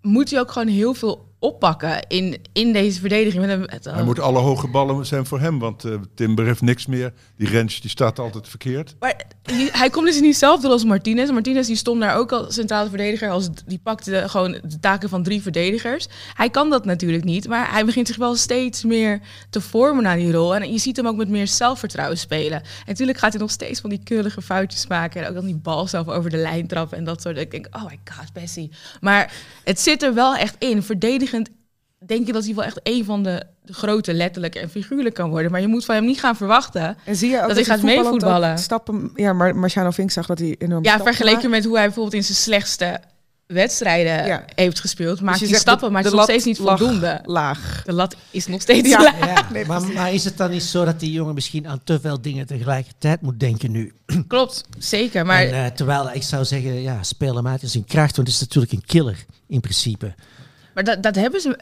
moet hij ook gewoon heel veel oppakken in, in deze verdediging. Met een, het, Hij moet alle hoge ballen zijn voor hem, want eh, Timber heeft niks meer. Die Rens die staat altijd verkeerd. Maar die- hij komt dus in diezelfde rol als Martinez. Martinez die stond daar ook als centrale verdediger. Als, die pakte gewoon de taken van drie verdedigers. Hij kan dat natuurlijk niet. Maar hij begint zich wel steeds meer te vormen naar die rol. En je ziet hem ook met meer zelfvertrouwen spelen. En natuurlijk gaat hij nog steeds van die keurige foutjes maken. En ook dan die bal zelf over de lijn trappen en dat soort. Ik denk, oh my god, Bessie. Maar het zit er wel echt in. Verdedigend denk je dat hij wel echt een van de, de grote letterlijk en figuurlijk kan worden. Maar je moet van hem niet gaan verwachten En zie je ook Dat hij gaat meevoetballen. Stappen, ja, maar Marciano Vink zag dat hij enorm Ja, vergeleken maakt. met hoe hij bijvoorbeeld in zijn slechtste wedstrijden Ja. heeft gespeeld, maakt Dus je hij stappen, de- maar het is nog steeds niet voldoende. Laag. De lat is nog steeds Ja. laag. Ja, Nee, maar, maar is het dan niet zo dat die jongen misschien aan te veel dingen tegelijkertijd moet denken nu? Klopt, zeker. Maar En, eh, terwijl ik zou zeggen, ja, speel hem uit in zijn kracht, want het is natuurlijk een killer in principe. Maar dat, dat hebben ze.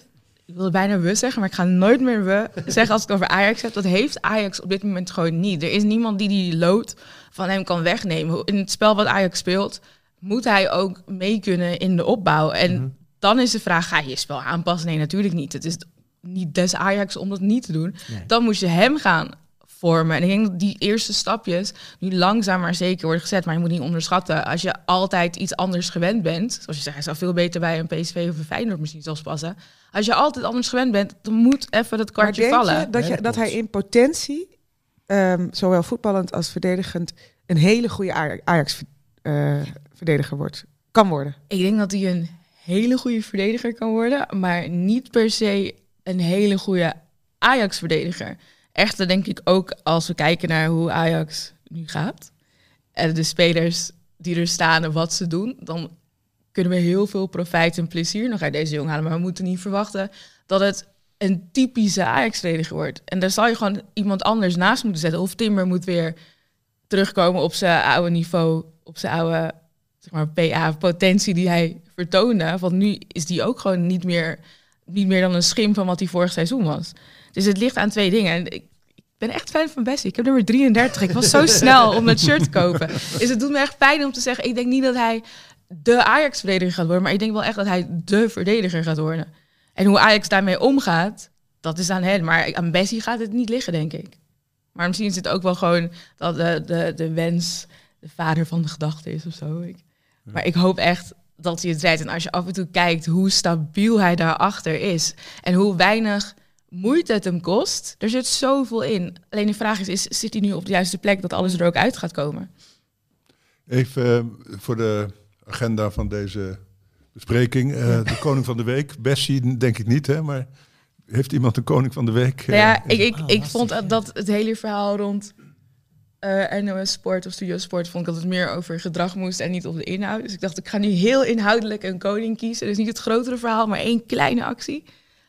Ik wil bijna we zeggen, maar ik ga nooit meer we zeggen als ik het over Ajax heb. Dat heeft Ajax op dit moment gewoon niet. Er is niemand die die lood van hem kan wegnemen. In het spel wat Ajax speelt, moet hij ook mee kunnen in de opbouw. En dan is de vraag, ga je je spel aanpassen? Nee, natuurlijk niet. Het is niet des Ajax om dat niet te doen. Nee. Dan moet je hem gaan vormen. En ik denk dat die eerste stapjes nu langzaam maar zeker worden gezet. Maar je moet niet onderschatten, als je altijd iets anders gewend bent... zoals je zegt, hij zou veel beter bij een PSV of een Feyenoord misschien zelfs passen. Als je altijd anders gewend bent, dan moet even dat Maar kwartje denk vallen. je dat, je, dat hij in potentie, ehm, zowel voetballend als verdedigend, een hele goede Ajax-verdediger wordt? Kan worden. Ik denk dat hij een hele goede verdediger kan worden, maar niet per se een hele goede Ajax-verdediger. Echter denk ik ook als we kijken naar hoe Ajax nu gaat en de spelers die er staan en wat ze doen, dan kunnen we heel veel profijt en plezier nog uit deze jongen halen. Maar we moeten niet verwachten dat het een typische Ajax-verdediger wordt. En daar zal je gewoon iemand anders naast moeten zetten. Of Timber moet weer terugkomen op zijn oude niveau, op zijn oude zeg maar, PA-potentie die hij vertoonde. Want nu is die ook gewoon niet meer, niet meer dan een schim van wat hij vorig seizoen was. Dus het ligt aan twee dingen. En ik, ik ben echt fan van Bessie. Ik heb nummer 33. Ik was zo snel om het shirt te kopen. Dus het doet me echt pijn om te zeggen... ik denk niet dat hij de Ajax-verdediger gaat worden... maar ik denk wel echt dat hij de verdediger gaat worden. En hoe Ajax daarmee omgaat, dat is aan hen. Maar aan Bessie gaat het niet liggen, denk ik. Maar misschien is het ook wel gewoon dat de, de, de wens de vader van de gedachte is of zo. Ik, maar ik hoop echt dat hij het redt. En als je af en toe kijkt hoe stabiel hij daarachter is... en hoe weinig moeite het hem kost, er zit zoveel in. Alleen de vraag is, is zit hij nu op de juiste plek dat alles er ook uit gaat komen? Even eh, voor de agenda van deze bespreking. eh, de koning van de week. Bessie denk ik niet, hè, maar heeft iemand een koning van de week? Nou ja, eh, ik, ik, Oh, ik vond dat het hele verhaal rond eh NOS Sport of Studio Sport... vond ik dat het meer over gedrag moest en niet op de inhoud. Dus ik dacht, ik ga nu heel inhoudelijk een koning kiezen. Dus niet het grotere verhaal, maar één kleine actie.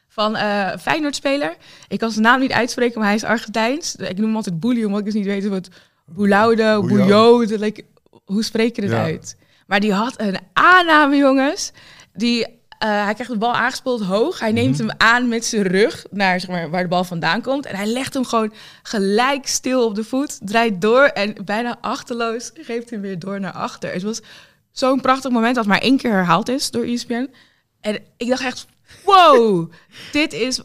Van eh Feyenoord-speler. Ik kan zijn naam niet uitspreken, maar hij is Argentijns. Ik noem hem altijd Boelie, omdat ik dus niet weet wat... Boulaude. Bouillot, like, hoe spreek je het Ja. uit? Maar die had een aanname, jongens. Die, eh, hij krijgt de bal aangespeeld hoog. Hij neemt hem aan met zijn rug naar zeg maar, waar de bal vandaan komt. En hij legt hem gewoon gelijk stil op de voet. Draait door en bijna achterloos geeft hem weer door naar achter. Het was zo'n prachtig moment dat maar één keer herhaald is door ESPN. En ik dacht echt, wow, dit is...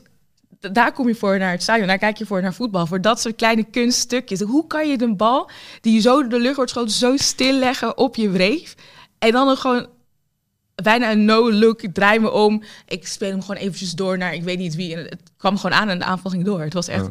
Daar kom je voor naar het stadion, daar kijk je voor naar voetbal. Voor dat soort kleine kunststukjes. Hoe kan je een bal die zo door de lucht wordt geschoten, zo stil leggen op je wreef? En dan nog gewoon bijna een no-look, ik draai me om. Ik speel hem gewoon eventjes door naar ik weet niet wie. En het kwam gewoon aan en de aanval ging door. Het was echt, Ja.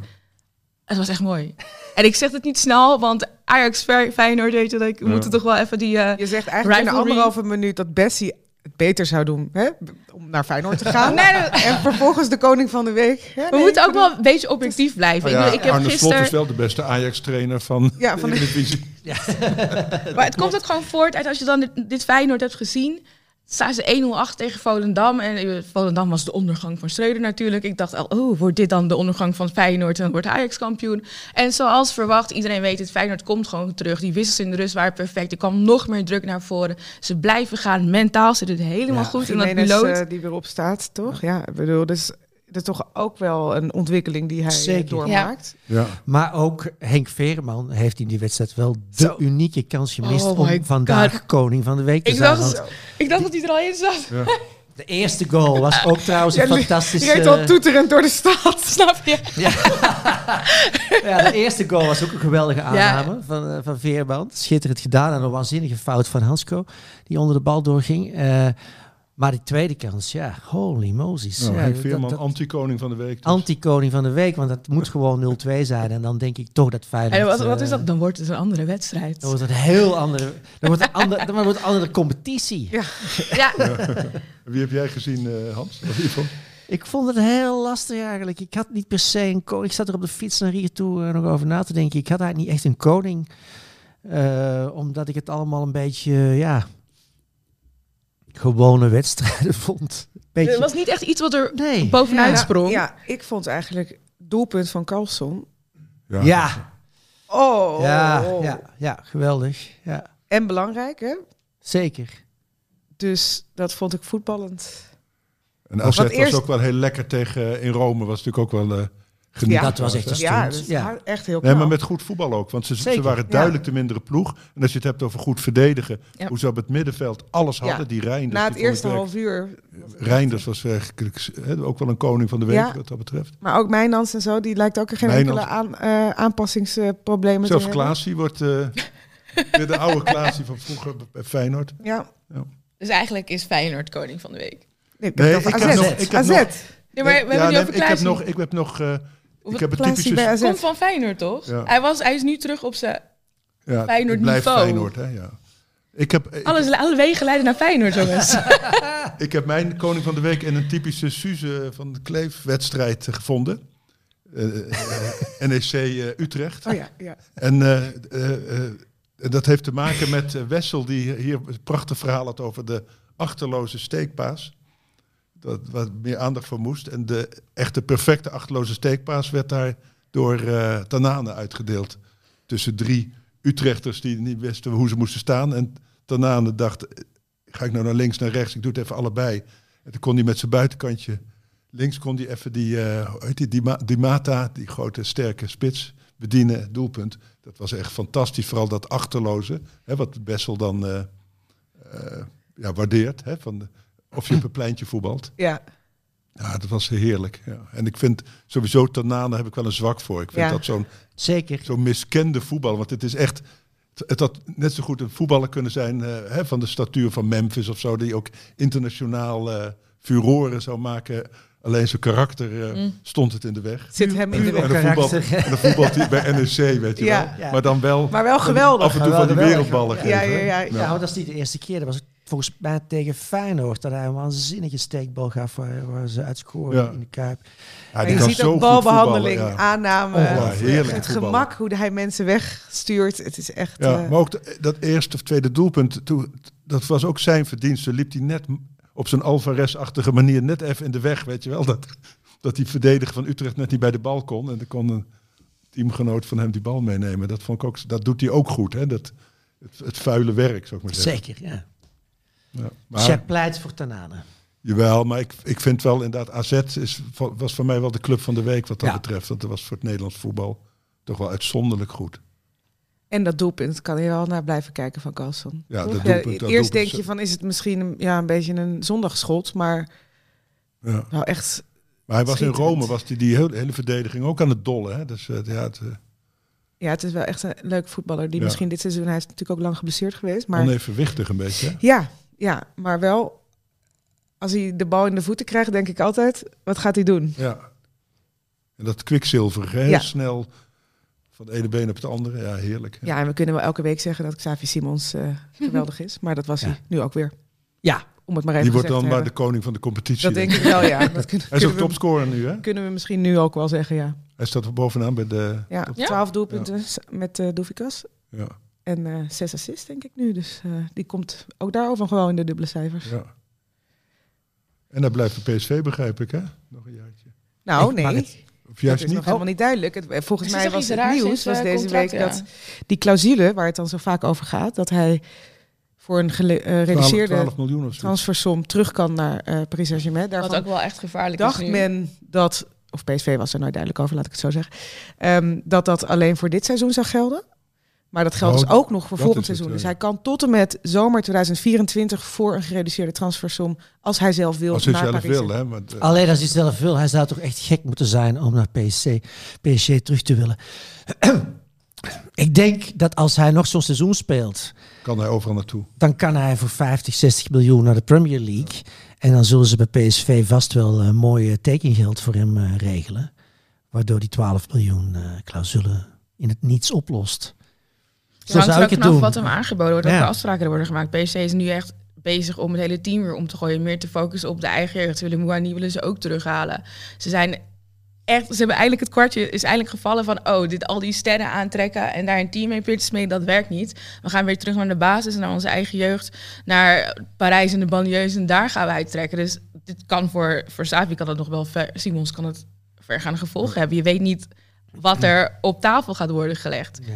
het was echt mooi. En ik zeg het niet snel, want Ajax Fe- Feyenoord, weet je, dat ik Ja. moet toch wel even die... eh, Je zegt eigenlijk in anderhalve minuut dat Bessie het beter zou doen hè? om naar Feyenoord te gaan. Nee, En vervolgens de koning van de week. We moeten ook wel een beetje objectief blijven. ik, ja, bedoel, ik heb Arne Slot gisteren... is wel de beste Ajax-trainer van, Ja, van de Eredivisie. Maar het komt ook gewoon voort uit als je dan dit, dit Feyenoord hebt gezien. Staan ze 1-0 achter tegen Volendam. En eh, Volendam was de ondergang van Schreuder natuurlijk. Ik dacht al, oh, wordt dit dan de ondergang van Feyenoord? En dan wordt Ajax kampioen. En zoals verwacht, iedereen weet het, Feyenoord komt gewoon terug. Die wissels in de rust waren perfect. Er kwam nog meer druk naar voren. Ze blijven gaan. Mentaal zit het helemaal Ja, goed in dat piloot. eh, die weer opstaat, toch? Ja, ik bedoel, dus dat is toch ook wel een ontwikkeling die hij eh, Zeker. doormaakt. Ja. Maar ook Henk Veerman heeft in die wedstrijd wel de Zo. unieke kans gemist Oh om vandaag God. koning van de week te Ik zijn. dacht, ik dacht dat hij er al in zat. de eerste goal was ook trouwens een Ja, fantastische... Die reed al toeterend door de stad. Snap je? Ja, de eerste goal was ook een geweldige aanname van, eh, van Veerman. Schitterend gedaan en een waanzinnige fout van Hansco, die onder de bal doorging. Eh, maar die tweede kans, ja, holy Moses. Nou, ja, Veerman, dat- anti-koning van de week. dus. Anti-koning van de week, want dat moet gewoon 0-2 zijn. En dan denk ik toch dat Feyenoord... En wat, wat is eh, dat? Dan wordt het een andere wedstrijd. Dan wordt het een heel andere... Dan wordt het, ander, dan wordt het een andere competitie. Ja. Ja, Wie heb jij gezien, eh, Hans? Ik vond het heel lastig eigenlijk. Ik had niet per se een koning. Ik zat er op de fiets naar hier toe eh, nog over na te denken. Ik had eigenlijk niet echt een koning. Eh, omdat ik het allemaal een beetje, ja... Gewone wedstrijden vond. Beetje, het was niet echt iets wat er nee. bovenuit Ja, sprong. Ja, ik vond eigenlijk doelpunt van Carlson. Ja, Oh, Ja, ja, ja, geweldig. Ja, En belangrijk, hè? zeker. Dus dat vond ik voetballend. En AZ was eerst- ook wel heel lekker tegen in Rome. Was natuurlijk ook wel eh genieten. dat was echt een Ja, stunt. Ja. hard- echt heel Nee, knap. maar met goed voetbal ook. Want ze, ze waren ja. duidelijk de mindere ploeg. En als je het hebt over goed verdedigen. Ja. Hoe ze op het middenveld alles Ja. hadden. Die Reinders. Na het eerste half uur. echt- Reinders was eigenlijk eh, ook wel een koning van de week Ja. wat dat betreft. Maar ook Mijnans en zo, die lijkt ook geen Mijnans. enkele aan, eh, aanpassingsproblemen Zelfs te hebben. Klaasie wordt eh, weer de oude Klaasie van vroeger bij Feyenoord. Ja. Dus eigenlijk is Feyenoord koning van de week. Nee, ik Nee, heb ik AZ. nog- ik heb AZ. nog- Nee, maar we hebben Ja, nu nee, over ik heb Klaasie. nog, ik heb nog, eh, ik heb Klaasie typische. Komt van Feyenoord, toch? Ja. Hij, was, hij is nu terug op zijn... Ja, Feyenoord het blijft niveau. Feyenoord, hè, ja. Ik heb, ik, Alles, alle wegen leiden naar Feyenoord, jongens. ik heb mijn koning van de week in een typische Suze van de Kleef-wedstrijd eh, gevonden. Eh, eh, NEC eh, Utrecht. Oh ja, ja. En eh, eh, eh, dat heeft te maken met eh, Wessel, die hier een prachtig verhaal had over de achterloze steekpaas. Dat wat meer aandacht voor moest. En de echte perfecte achterloze steekpaas werd daar door eh Tanane uitgedeeld. Tussen drie Utrechters die niet wisten hoe ze moesten staan. En Tanane dacht, eh, ga ik nou naar links, naar rechts? Ik doe het even allebei. En toen kon hij met zijn buitenkantje links kon hij even die, eh hoe die, die, Ma- die Mata, die grote sterke spits, bedienen, doelpunt. Dat was echt fantastisch, vooral dat achterloze, hè, wat Bessel dan ja, waardeert. Hè, van de, of je op een pleintje voetbalt. ja. Ja, dat was heerlijk. Ja. En ik vind sowieso Tanane heb ik wel een zwak voor. Ik vind Ja. dat zo'n Zeker. zo'n miskende voetbal. Want het is echt. Het, had net zo goed een voetballer kunnen zijn eh, hè, van de statuur van Memphis of zo. Die ook internationaal eh furoren zou maken. Alleen zijn karakter eh, Mm. stond het in de weg. Zit hem in de En weg. en dan voetbalt hij bij NEC, weet je Ja. wel. Ja. Maar dan wel Maar wel geweldig. af en toe van die wereldballen Ja, ja, ja, dat is niet de eerste keer. Dat was volgens mij tegen Feyenoord dat hij een waanzinnige steekbal gaf waar, waar ze uitscoren Ja. in de Kuip. Ja, die je kan ziet zo ook goed balbehandeling, voetballen, ja. aanname, Oh, ja, heerlijk het gemak, hoe hij mensen wegstuurt. Het is echt... Ja, eh, maar ook de- dat eerste of tweede doelpunt, dat was ook zijn verdienste. Liep hij net op zijn Alvarez-achtige manier net even in de weg, weet je wel. Dat, dat die verdediger van Utrecht net niet bij de bal kon. En dan kon een teamgenoot van hem die bal meenemen. Dat, vond ik ook, dat doet hij ook goed, hè. Dat, het, het vuile werk, zou ik maar zeggen. Zeker, ja. Ja. Jij Maar, pleit voor Tanane. jawel, maar ik, ik vind wel inderdaad, AZ is, was voor mij wel de club van de week wat dat Ja. betreft. Want dat was voor het Nederlands voetbal toch wel uitzonderlijk goed. En dat doelpunt kan je wel naar blijven kijken van Carlson. Ja, dat doelpunt- dat eerst doelpunt denk je van, is het misschien een, ja, een beetje een zondagschot, maar Ja. nou echt... Maar hij was in. Rome, was die, die hele, hele verdediging ook aan het dollen. Hè? Dus eh, ja, het, eh, Ja, het is wel echt een leuk voetballer. Die Ja. misschien dit seizoen, hij is natuurlijk ook lang geblesseerd geweest. Maar onevenwichtig een beetje. hè? ja, ja, maar wel, als hij de bal in de voeten krijgt, denk ik altijd, wat gaat hij doen? Ja. En dat kwikzilver, heel Ja. snel van de ene been op het andere. Ja, heerlijk. Ja, en we kunnen wel elke week zeggen dat Xavi Simons eh, geweldig is. Maar dat was Ja. hij nu ook weer. Ja, Om het maar even Die wordt dan maar de koning van de competitie. Dat denk ik wel, ja. Dat kunnen, Hij is ook topscorer nu, hè? kunnen we misschien nu ook wel zeggen, ja. Hij staat bovenaan bij de... Ja, Ja? 12 doelpunten met eh Doefikas. Ja, En eh zes assists, denk ik nu. Dus eh, die komt ook daarover gewoon in de dubbele cijfers. ja. En hij blijft bij PSV, begrijp ik, hè? Nog een jaartje. Nou, Ik nee. het. Of Dat juist is niet? nog helemaal niet duidelijk. Het, eh, volgens mij was het nieuws was deze contract, week ja. dat die clausule, waar het dan zo vaak over gaat, dat hij voor een gereduceerde 12, 12 miljoen of zo. transfersom terug kan naar eh Paris Saint-Germain. Wat ook wel echt gevaarlijk is dacht men dat, of PSV was er nooit duidelijk over, laat ik het zo zeggen, ehm, dat dat alleen voor dit seizoen zou gelden. Maar dat geldt Oh, dus ook nog voor volgend het, seizoen. ja. Dus hij kan tot en met zomer 2024 voor een gereduceerde transfersom, als hij zelf wil, Als hij naar zelf Paris. wil, hè? Want, eh, Alleen als hij zelf wil. Hij zou toch echt gek moeten zijn om naar PSG, PSG terug te willen. Ik denk dat als hij nog zo'n seizoen speelt, kan hij overal naartoe. dan kan hij voor 50, 60 miljoen naar de Premier League. En dan zullen ze bij PSV vast wel een mooie tekengeld voor hem eh, regelen. Waardoor die 12 miljoen eh, clausule in het niets oplost. Zo hangt er zou ook ik het vanaf doen. wat hem aangeboden wordt, Ja. welke afspraken er worden gemaakt. PSG is nu echt bezig om het hele team weer om te gooien. Meer te focussen op de eigen jeugd. Ze willen Mouani willen ze ook terughalen. Ze zijn echt, ze hebben eigenlijk het kwartje is eigenlijk gevallen van oh, dit al die sterren aantrekken en daar een team mee pitchen smeden, dat werkt niet. We gaan weer terug naar de basis, naar onze eigen jeugd, naar Parijs en de banlieues en daar gaan we uittrekken. Dus dit kan voor, voor Savi kan het nog wel ver, Simons kan het vergaande gevolgen hebben. Je weet niet wat er op tafel gaat worden gelegd. Ja.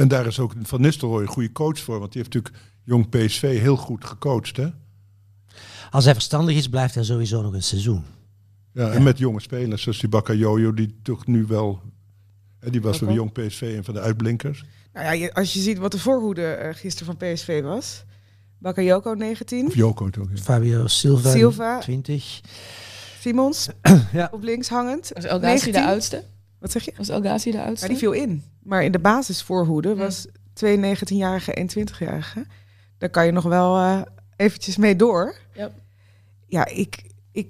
En daar is ook Van Nistelrooy een goede coach voor. Want die heeft natuurlijk jong PSV heel goed gecoacht. Hè? Als hij verstandig is, blijft hij sowieso nog een seizoen. Ja, en met jonge spelers, zoals die Bakayoko, die toch nu wel... hè, Die was bij jong PSV een van de uitblinkers. Nou ja, als je ziet wat de voorhoede eh, gisteren van PSV was. Bakayoko 19, Of Joko toch? ja. Fabio Silva, Silva. 20. Simons Ja. op links hangend. Was El Ghazi de 19. oudste? Wat zeg je? Was El Ghazi de oudste? Ja, die viel in. Maar in de basisvoorhoede Ja. was twee 19-jarige en 20-jarige. Daar kan je nog wel eh, eventjes mee door. Ja. Ja, ik... ik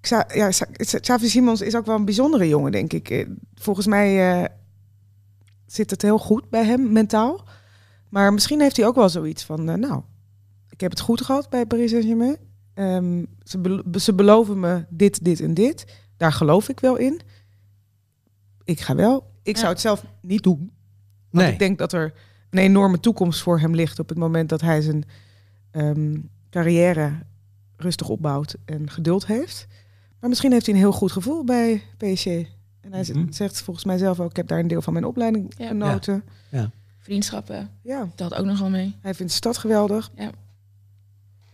Xa- ja, Xa- Xavi Simons is ook wel een bijzondere jongen, denk ik. Eh, Volgens mij eh, zit het heel goed bij hem, mentaal. Maar misschien heeft hij ook wel zoiets van... nou, ik heb het goed gehad bij Paris Saint-Germain. Ehm, ze, ze beloven me dit, dit en dit. Daar geloof ik wel in. Ik ga wel. Ik Ja. zou het zelf niet doen. Want Nee. ik denk dat er een enorme toekomst voor hem ligt op het moment dat hij zijn ehm, carrière rustig opbouwt en geduld heeft. Maar misschien heeft hij een heel goed gevoel bij PSG. En hij Mhm. zegt volgens mij zelf ook, ik heb daar een deel van mijn opleiding Ja. genoten. Vriendschappen, Ja. dat ook nog wel mee. hij vindt de stad geweldig.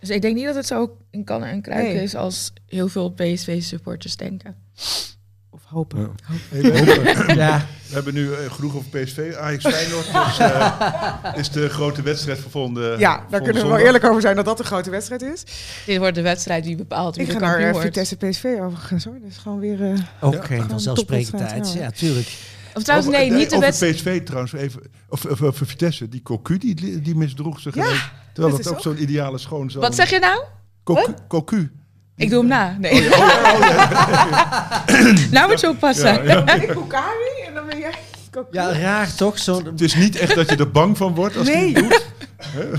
Dus ik denk niet dat het zo in kannen en kruiken Nee. is als heel veel PSV-supporters denken. Hopen. Ja. Hey, we, hebben, Ja, we hebben nu eh, genoeg over PSV. Ajax Feyenoord is, eh, is de grote wedstrijd voor volgende Ja, daar volgende kunnen we wel zondag. eerlijk over zijn dat dat een grote wedstrijd is. Dit wordt de wedstrijd die bepaalt wie Ik de ga naar eh, wordt. Vitesse PSV overigens hoor. Dat is gewoon weer... eh, ook Ja. geen Gewoon vanzelfsprekendheid. Ja, ja. tuurlijk. Of trouwens, Over- nee, niet de over wedstrijd. PSV trouwens even. Of, of, of Vitesse, die Cocu die, die misdroeg zich. Ja, terwijl dat ook zo'n ideale schoonzoon Wat zeg je nou? Cocu. Ik doe hem na. Nee. Oh, ja, oh, ja. nou moet je oppassen. Ja, ja. ik Bukari en dan ben jij... Ja, raar toch? Zo, Het is niet echt dat je er bang van wordt als Nee. doet.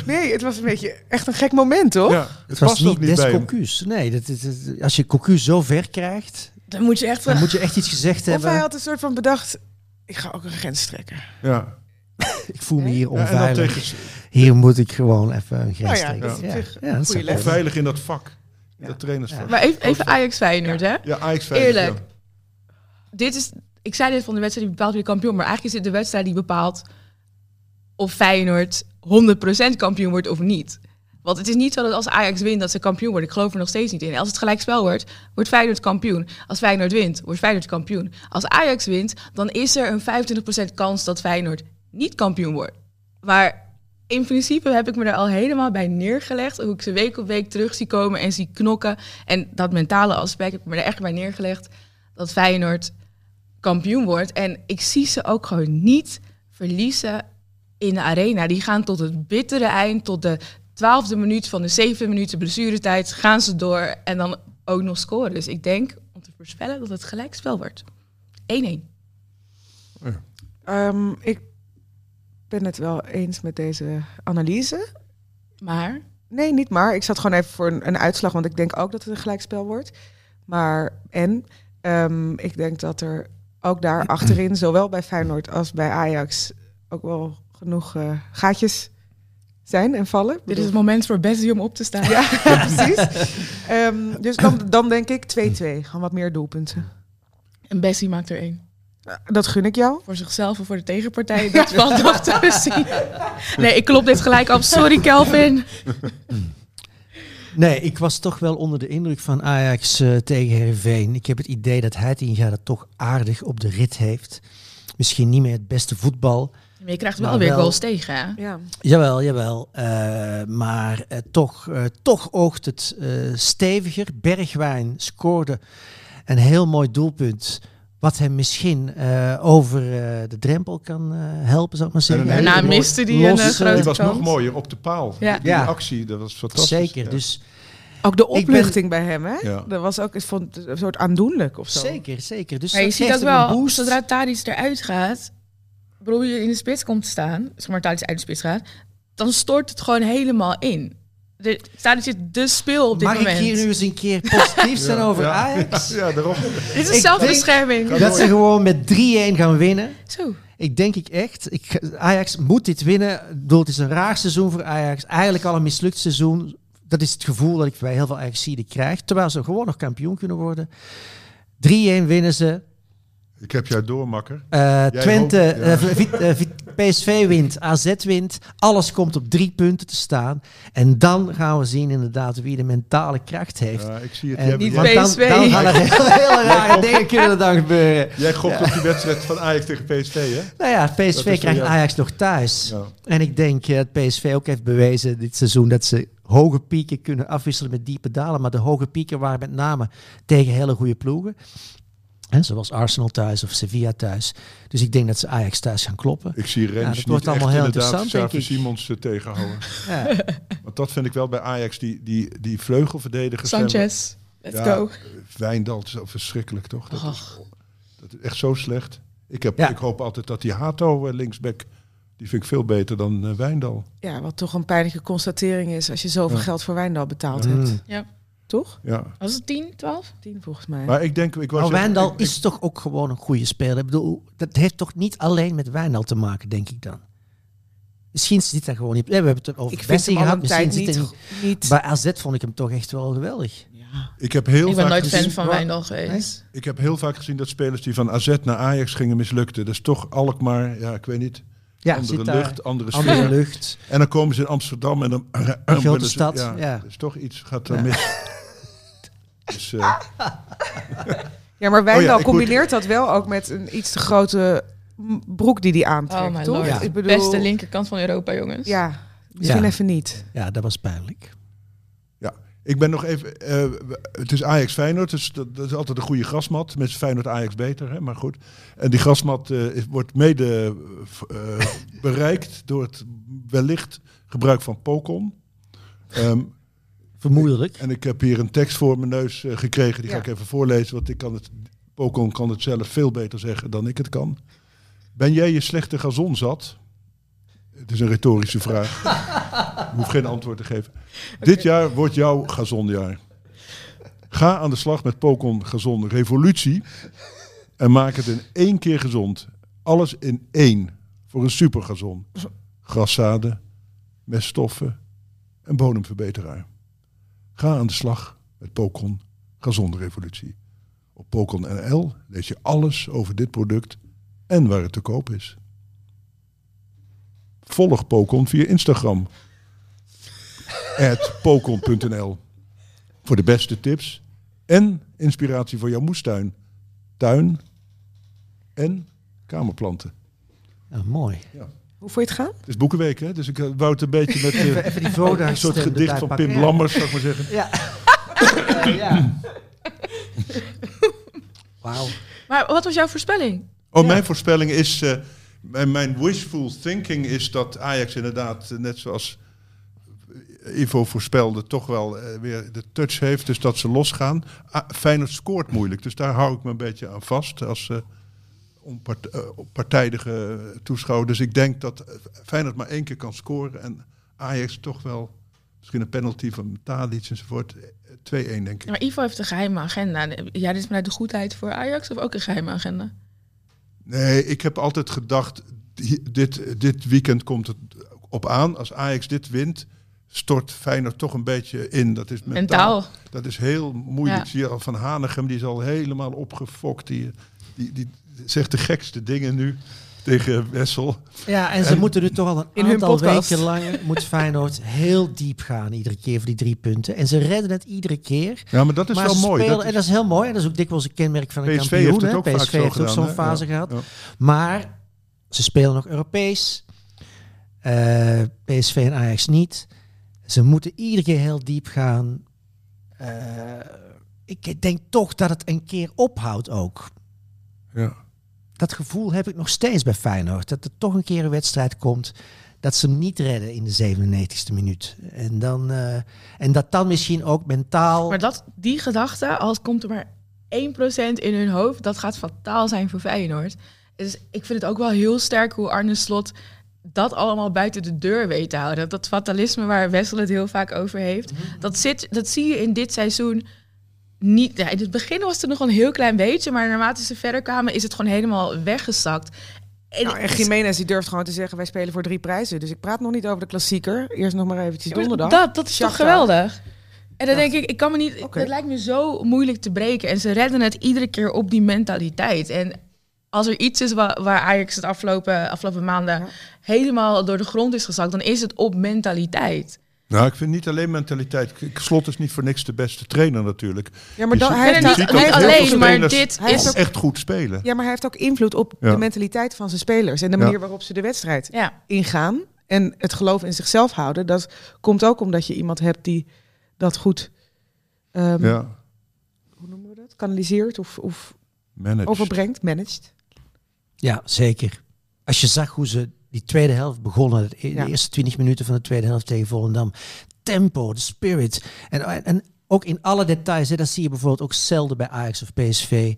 Nee, het was een beetje echt een gek moment, toch? Ja, het, het was niet niet des. Cocus. Nee, dat, dat- dat- als je Cocu zo ver krijgt, Dan moet je echt... dan moet je echt iets gezegd Of hij hebben. had een soort van bedacht, ik ga ook een grens trekken. Ja. Ik voel me hier Ja, onveilig. tegen, Hier moet ik gewoon even een grens Nou ja, trekken. is Ja, ja, dat kunnen. veilig in dat vak. Dat trainersvak. Maar even, even Ajax Feyenoord, hè? Ja, Ajax veilig. Eerlijk. ja. Dit is... Ik zei dit van de wedstrijd die bepaalt wie kampioen Maar eigenlijk is dit de wedstrijd die bepaalt of Feyenoord 100% kampioen wordt of niet. Want het is niet zo dat als Ajax wint dat ze kampioen worden. Ik geloof er nog steeds niet in. Als het gelijkspel wordt, wordt Feyenoord kampioen. Als Feyenoord wint, wordt Feyenoord kampioen. Als Ajax wint, dan is er een 25% kans dat Feyenoord niet kampioen wordt. Maar in principe heb ik me er al helemaal bij neergelegd. Hoe ik ze week op week terug zie komen en zie knokken. En dat mentale aspect heb ik me er echt bij neergelegd. Dat Feyenoord kampioen wordt. En ik zie ze ook gewoon niet verliezen in de arena. Die gaan tot het bittere eind, tot de twaalfde minuut van de zeven minuten blessuretijd, gaan ze door en dan ook nog scoren. Dus ik denk, om te voorspellen, dat het gelijkspel wordt. 1-1. Ehm, ik ben het wel eens met deze analyse. Maar Nee, niet maar. Ik zat gewoon even voor een, een uitslag, want ik denk ook dat het een gelijkspel wordt. Maar en ehm, ik denk dat er ook daar achterin, zowel bij Feyenoord als bij Ajax, ook wel genoeg eh, gaatjes zijn en vallen. Dit is het moment voor Bessie om op te staan. Ja, precies. Ehm, dus dan, dan denk ik 2-2. Gewoon wat meer doelpunten. En Bessie maakt er één. Dat gun ik jou. Voor zichzelf of voor de tegenpartij, dat valt nog te zien. Nee, ik klop dit gelijk op. Sorry, Kelvin. Nee, ik was toch wel onder de indruk van Ajax eh, tegen Heerenveen. Ik heb het idee dat Heitinga het toch aardig op de rit heeft. Misschien niet meer het beste voetbal. Maar je krijgt wel Maar weer wel- goals tegen, hè? Ja. Jawel, jawel. Eh, maar eh, toch, eh, toch oogt het eh, steviger. Bergwijn scoorde een heel mooi doelpunt. Wat hem misschien eh, over eh, de drempel kan eh, helpen, zou ik maar zeggen. En een Daarna miste die een grote Die was nog mooier op de paal. Ja. Die Ja. actie, dat was fantastisch. Zeker, Ja. dus Ook de ben- opluchting bij hem, hè? Ja. Dat was ook ik vond het een soort aandoenlijk of zo. zeker, zeker. Dus Maar je dat ziet een wel, boost. zodra Tadic eruit gaat, bedoel je in de spits komt te staan, zeg maar Tadic uit de spits gaat, dan stort het gewoon helemaal in. De, Tadic is de speel op dit Mag moment. ik hier nu eens een keer positief zijn Ja, over ja. Ajax? Ja, daarom. Dit is Ik zelfbescherming. Dat ze gewoon met 3-1 gaan winnen. Zo. Ik denk ik echt. Ik, Ajax moet dit winnen. Ik bedoel, het is een raar seizoen voor Ajax. Eigenlijk al een mislukt seizoen. Dat is het gevoel dat ik bij heel veel Ajaxiden krijg. Terwijl ze gewoon nog kampioen kunnen worden. 3-1 winnen ze. Ik heb jou doormakker. Eh, Twente, hoopt- ja. eh, eh, PSV wint, AZ wint. Alles komt op drie punten te staan. En dan gaan we zien inderdaad wie de mentale kracht heeft. Ja, ik zie het. En- Niet want PSV. dan, dan gaan er hele, hele rare dingen kunnen dan gebeuren. jij gokt op die wedstrijd van Ajax tegen PSV, hè? Nou ja, PSV krijgt Ajax nog thuis. Ja. En ik denk dat PSV ook heeft bewezen dit seizoen dat ze hoge pieken kunnen afwisselen met diepe dalen. Maar de hoge pieken waren met name tegen hele goede ploegen. Zoals Arsenal thuis of Sevilla thuis. Dus ik denk dat ze Ajax thuis gaan kloppen. Ik zie Rens dat niet wordt allemaal echt heel interessant, denk ik. Simons eh, tegenhouden. Ja. Want dat vind ik wel bij Ajax, die, die, die vleugelverdedigers. hebben- Sanchez, let's Ja, go. Wijndal is zo verschrikkelijk, toch? Dat, is, dat is echt zo slecht. Ik, heb, Ja. ik hoop altijd dat die Hato eh, linksback, die vind ik veel beter dan eh, Wijndal. Ja, wat toch een pijnlijke constatering is als je zoveel Ja. geld voor Wijndal betaald Ja. hebt. Mm. Ja. Toch? Ja. Was het 10, 12? Tien volgens mij. Maar ik denk, ik was Maar Wijndal ik- is toch ook gewoon een goede speler. Ik bedoel, dat heeft toch niet alleen met Wijndal te maken, denk ik dan. Misschien zit dat gewoon niet. Ja, we hebben het over Bessie gehad. Misschien niet... zit niet. niet Bij AZ vond ik hem toch echt wel geweldig. ja. Ik heb heel Ik ben vaak nooit gezien, fan van Wijndal geweest. Ik heb heel vaak gezien dat spelers die van AZ naar Ajax gingen mislukten. Dat is toch Alkmaar, ja, ik weet niet. Ja, andere zit daar lucht, andere sfeer. andere lucht. En dan komen ze in Amsterdam en dan... Een grote stad, Ja, is toch iets, gaat er Ja. mis. Dus, eh, ja, maar Wijndal Oh combineert dat wel ook met een iets te grote broek die hij aantrekt, Oh my toch? lord. Ja. Ik bedoel, Beste linkerkant van Europa, jongens. Ja, misschien Ja. even niet. Ja, dat was pijnlijk. Ik ben nog even... eh, het is Ajax-Feyenoord, dus dat, dat is altijd een goede grasmat. Met Feyenoord-Ajax beter, hè, maar goed. En die grasmat eh, is- wordt mede eh, bereikt door het wellicht gebruik van Pocon. Ehm, Vermoedelijk. En ik heb hier een tekst voor mijn neus gekregen. Die ga ik even voorlezen. Want ik kan het, Pokon kan het zelf veel beter zeggen dan ik het kan. Ben jij je slechte gazon zat? Het is een retorische vraag. Ik hoef geen antwoord te geven. Dit jaar wordt jouw gazonjaar. Ga aan de slag met Pokon Gazon Revolutie. En maak het in één keer gezond. Alles in één. Voor een supergazon. Graszaden, meststoffen en bodemverbeteraar. Ga aan de slag met Pokon Gezonde Revolutie. Op Pokon NL lees je alles over dit product en waar het te koop is. Volg Pokon via Instagram. At Pokon.nl Voor de beste tips en inspiratie voor jouw moestuin, tuin en kamerplanten. Ja, mooi. Hoe vond je het gaan? Het is Boekenweek, hè? Dus ik eh, wou het een beetje met eh, Even die Voda een soort stem gedicht van pakken. Pim Ja. Lammers, zou ik maar zeggen. Ja. ja. Wauw. Maar wat was jouw voorspelling? Oh, Ja. mijn voorspelling is, eh, mijn, mijn wishful thinking is dat Ajax inderdaad, eh, net zoals Ivo voorspelde, toch wel eh, weer de touch heeft. Dus dat ze losgaan. Ah, Feyenoord scoort moeilijk, dus daar hou ik me een beetje aan vast als eh, partijdige toeschouwer. Dus ik denk dat Feyenoord maar één keer kan scoren en Ajax toch wel, misschien een penalty van Tadic enzovoort, eh, 2-1 denk ik. Maar Ivo heeft een geheime agenda. Ja, dit is vanuit de goedheid voor Ajax of ook een geheime agenda? Nee, ik heb altijd gedacht, dit, dit weekend komt het op aan. Als Ajax dit wint, stort Feyenoord toch een beetje in. Dat is mentaal. Mentaal. Dat is heel moeilijk. Ja. Zie je al van Hanegem, die is al helemaal opgefokt. Die, die, die zegt de gekste dingen nu tegen Wessel. Ja, en ze moeten nu toch al een In aantal weken lang moet Feyenoord heel diep gaan iedere keer voor die drie punten. En ze redden het iedere keer. Ja, maar dat is maar wel mooi. spelen, Dat en is- dat is heel mooi. En dat is ook dikwijls een kenmerk van een PSV kampioen. heeft ook vaak PSV zo heeft ook zo'n fase Ja, gehad. ja. Maar ze spelen nog Europees. Eh, PSV en Ajax niet. Ze moeten iedere keer heel diep gaan. Eh, ik denk toch dat het een keer ophoudt ook. Ja. Dat gevoel heb ik nog steeds bij Feyenoord. Dat er toch een keer een wedstrijd komt dat ze hem niet redden in de 97e minuut. En, dan, eh, en dat dan misschien ook mentaal... Maar dat, die gedachte, als komt er maar 1% in hun hoofd, dat gaat fataal zijn voor Feyenoord. Dus ik vind het ook wel heel sterk hoe Arne Slot dat allemaal buiten de deur weet te houden. Dat fatalisme waar Wessel het heel vaak over heeft. Dat, zit, dat zie je in dit seizoen niet. Ja, in het begin was het nog een heel klein beetje, maar naarmate ze verder kwamen is het gewoon helemaal weggezakt. En, Nou, en Jiménez die durft gewoon te zeggen, wij spelen voor drie prijzen. Dus ik praat nog niet over de klassieker. Eerst nog maar eventjes donderdag. Dat, dat is toch geweldig? En dan denk ik, ik kan me niet. Oké. Het lijkt me zo moeilijk te breken. En ze redden het iedere keer op die mentaliteit. En als er iets is waar, waar Ajax het afgelopen, afgelopen maanden Ja. helemaal door de grond is gezakt, dan is het op mentaliteit. Nou, ik vind niet alleen mentaliteit. K- Slot is niet voor niks de beste trainer natuurlijk. Ja, maar dan, ziet- hij Nee, heeft niet, hij alleen, maar dit Hij is... ook- echt goed spelen. Ja, maar hij heeft ook invloed op Ja. de mentaliteit van zijn spelers en de Ja. manier waarop ze de wedstrijd Ja, ingaan. En het geloof in zichzelf houden. Dat komt ook omdat je iemand hebt die dat goed, ehm, Ja, hoe noemen we dat? Kanaliseert of, of manage. overbrengt, managed. Ja, zeker. Als je zag hoe ze die tweede helft begonnen, de, Ja. eerste 20 minuten van de tweede helft tegen Volendam. Tempo, de spirit. En, en ook in alle details, hè, dat zie je bijvoorbeeld ook zelden bij Ajax of PSV.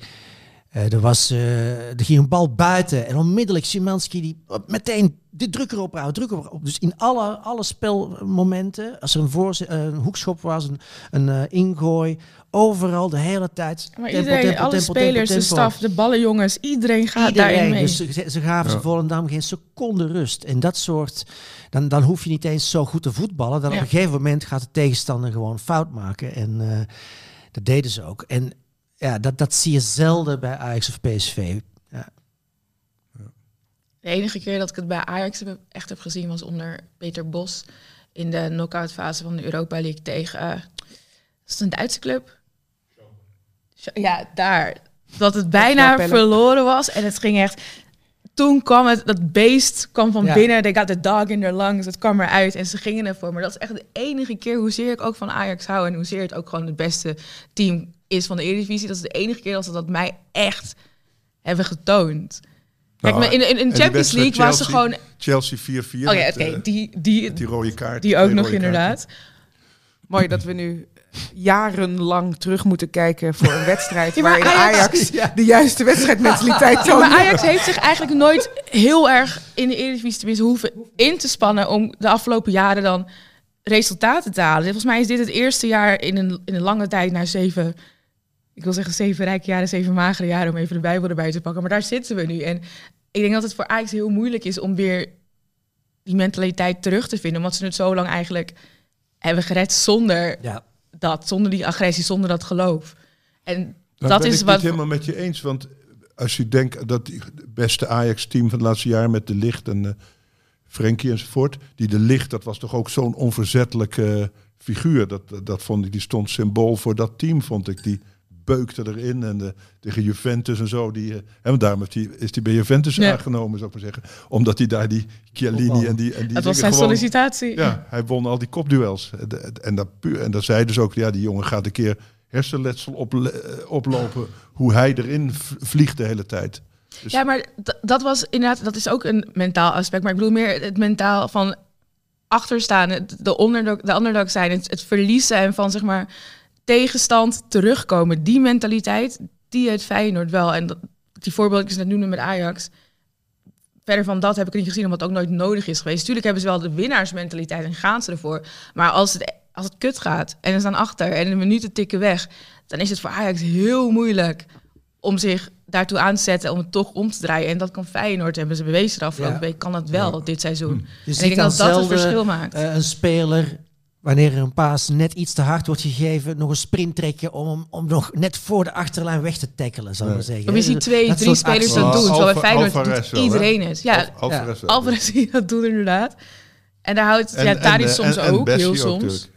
Eh, er, was, eh, er ging een bal buiten en onmiddellijk Szymanski die meteen de druk erop houdt, druk erop. Dus in alle, alle spelmomenten, als er een, voorzet, eh, een hoekschop was, een, een ingooi, overal de hele tijd. maar tempo, iedereen, tempo, alle tempo, spelers, tempo, de staf, de ballenjongens, iedereen gaat Iedereen. daarin mee. Dus ze, ze gaven ze Volendam geen seconde rust. En dat soort, dan, dan hoef je niet eens zo goed te voetballen. Dan Ja. op een gegeven moment gaat de tegenstander gewoon fout maken. En eh, dat deden ze ook. En ja, dat, dat zie je zelden bij Ajax of PSV. Ja. De enige keer dat ik het bij Ajax heb, echt heb gezien was onder Peter Bos in de knock-out fase van de Europa League tegen. eh, het een Duitse club? Ja, daar. Dat het bijna verloren was en het ging echt. Toen kwam het, dat beest kwam van Ja. binnen. They got the dog in their lungs. Het kwam eruit en ze gingen ervoor. Maar dat is echt de enige keer hoezeer ik ook van Ajax hou. En hoezeer het ook gewoon het beste team is van de Eredivisie. Dat is de enige keer dat ze dat mij echt hebben getoond. Kijk, Nou, maar in, in, Champions League was ze gewoon... Chelsea 4-4. Oké, met, oké, eh, die, die, met die rode kaart. die ook twee nog inderdaad. Mooi dat we nu jarenlang terug moeten kijken voor een wedstrijd Ja, waarin Ajax- Ajax, de juiste wedstrijdmentaliteit Ja, toont. maar Ajax heeft zich eigenlijk nooit heel erg in de Eredivisie tenminste hoeven in te spannen om de afgelopen jaren dan resultaten te halen. Volgens mij is dit het eerste jaar in een, in een lange tijd na zeven, ik wil zeggen zeven rijke jaren, zeven magere jaren, om even de Bijbel erbij te pakken. Maar daar zitten we nu. En ik denk dat het voor Ajax heel moeilijk is om weer die mentaliteit terug te vinden, omdat ze het zo lang eigenlijk hebben gered zonder Ja. dat, zonder die agressie, zonder dat geloof. En dat ben is ik wat. niet helemaal met je eens. Want als je denkt dat het beste Ajax-team van de laatste jaren met de licht en uh, Frenkie enzovoort. Die de licht, dat was toch ook zo'n onverzettelijke figuur. Dat, dat, dat vond ik, die stond symbool voor dat team, vond ik. Die beukte erin en de, tegen Juventus en zo. Die, eh, hè, want daarom heeft die, is hij bij Juventus Ja. aangenomen, zou ik maar zeggen. Omdat hij daar die Chiellini en die... En die dat was zijn gewoon- sollicitatie. ja, hij won al die kopduels. En, dat puur, en dat zei dus ook, ja, die jongen gaat een keer hersenletsel op, eh, oplopen. Hoe hij erin vliegt de hele tijd. Dus- Ja, maar dat was inderdaad, dat is ook een mentaal aspect. Maar ik bedoel meer het mentaal van achterstaan, het- de underdog, de underdog zijn, het, het verliezen en van zeg maar tegenstand terugkomen. Die mentaliteit, die heeft Feyenoord wel. En dat, die voorbeeldjes net noemde met Ajax. Verder van dat heb ik niet gezien, omdat het ook nooit nodig is geweest. Tuurlijk hebben ze wel de winnaarsmentaliteit en gaan ze ervoor. Maar als het, als het kut gaat en ze staan achter en de minuten tikken weg, dan is het voor Ajax heel moeilijk om zich daartoe aan te zetten om het toch om te draaien. En dat kan Feyenoord, hebben ze bewezen de afgelopen Ja. week, kan dat wel dit seizoen. Je en ik denk dat dat het verschil maakt. eh, een speler, wanneer er een paas net iets te hard wordt gegeven, nog een sprint trekken om, om nog net voor de achterlijn weg te tackelen, zou ik maar zeggen. Je ziet twee, Dat drie spelers dat doen. Terwijl bij Feyenoord iedereen het. Ja, Al- Alvarez wel. Alvarez die dat doet inderdaad. En daar houdt ja, Tadic eh, soms en- en ook, heel soms.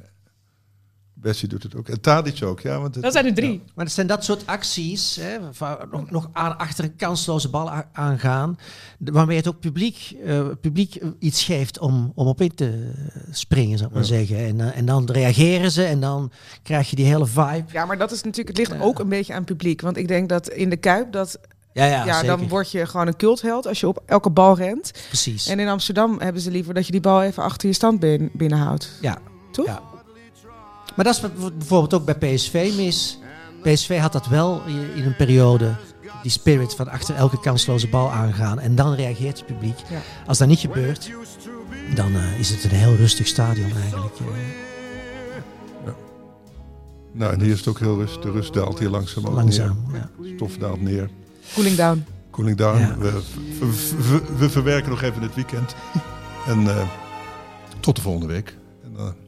Bessie doet het ook. En Tadic ook, ja. Want het- dat zijn er drie. Maar het zijn dat soort acties, hè, van nog, nog aan, achter een kansloze bal aangaan, waarmee het ook publiek, eh, publiek iets geeft om, om op in te springen, zou ik maar zeggen. En, eh, en dan reageren ze en dan krijg je die hele vibe. Ja, maar dat is natuurlijk, het ligt ook een beetje aan het publiek. Want ik denk dat in de Kuip, dat, Ja, ja, ja, dan word je gewoon een cultheld als je op elke bal rent. Precies. En in Amsterdam hebben ze liever dat je die bal even achter je stand bin- binnenhoudt. Ja. Toch? Ja. Maar dat is wat bijvoorbeeld ook bij PSV mis. PSV had dat wel in een periode. Die spirit van achter elke kansloze bal aangaan. En dan reageert het publiek. Ja. Als dat niet gebeurt, dan eh, is het een heel rustig stadion eigenlijk. eh. Nou, en hier is het ook heel rustig. De rust daalt hier langzaam ook langzaam. Ja. neer. Stof daalt neer. Cooling down. Cooling down. Ja. We, we, we- we verwerken nog even het weekend. En eh, tot de volgende week.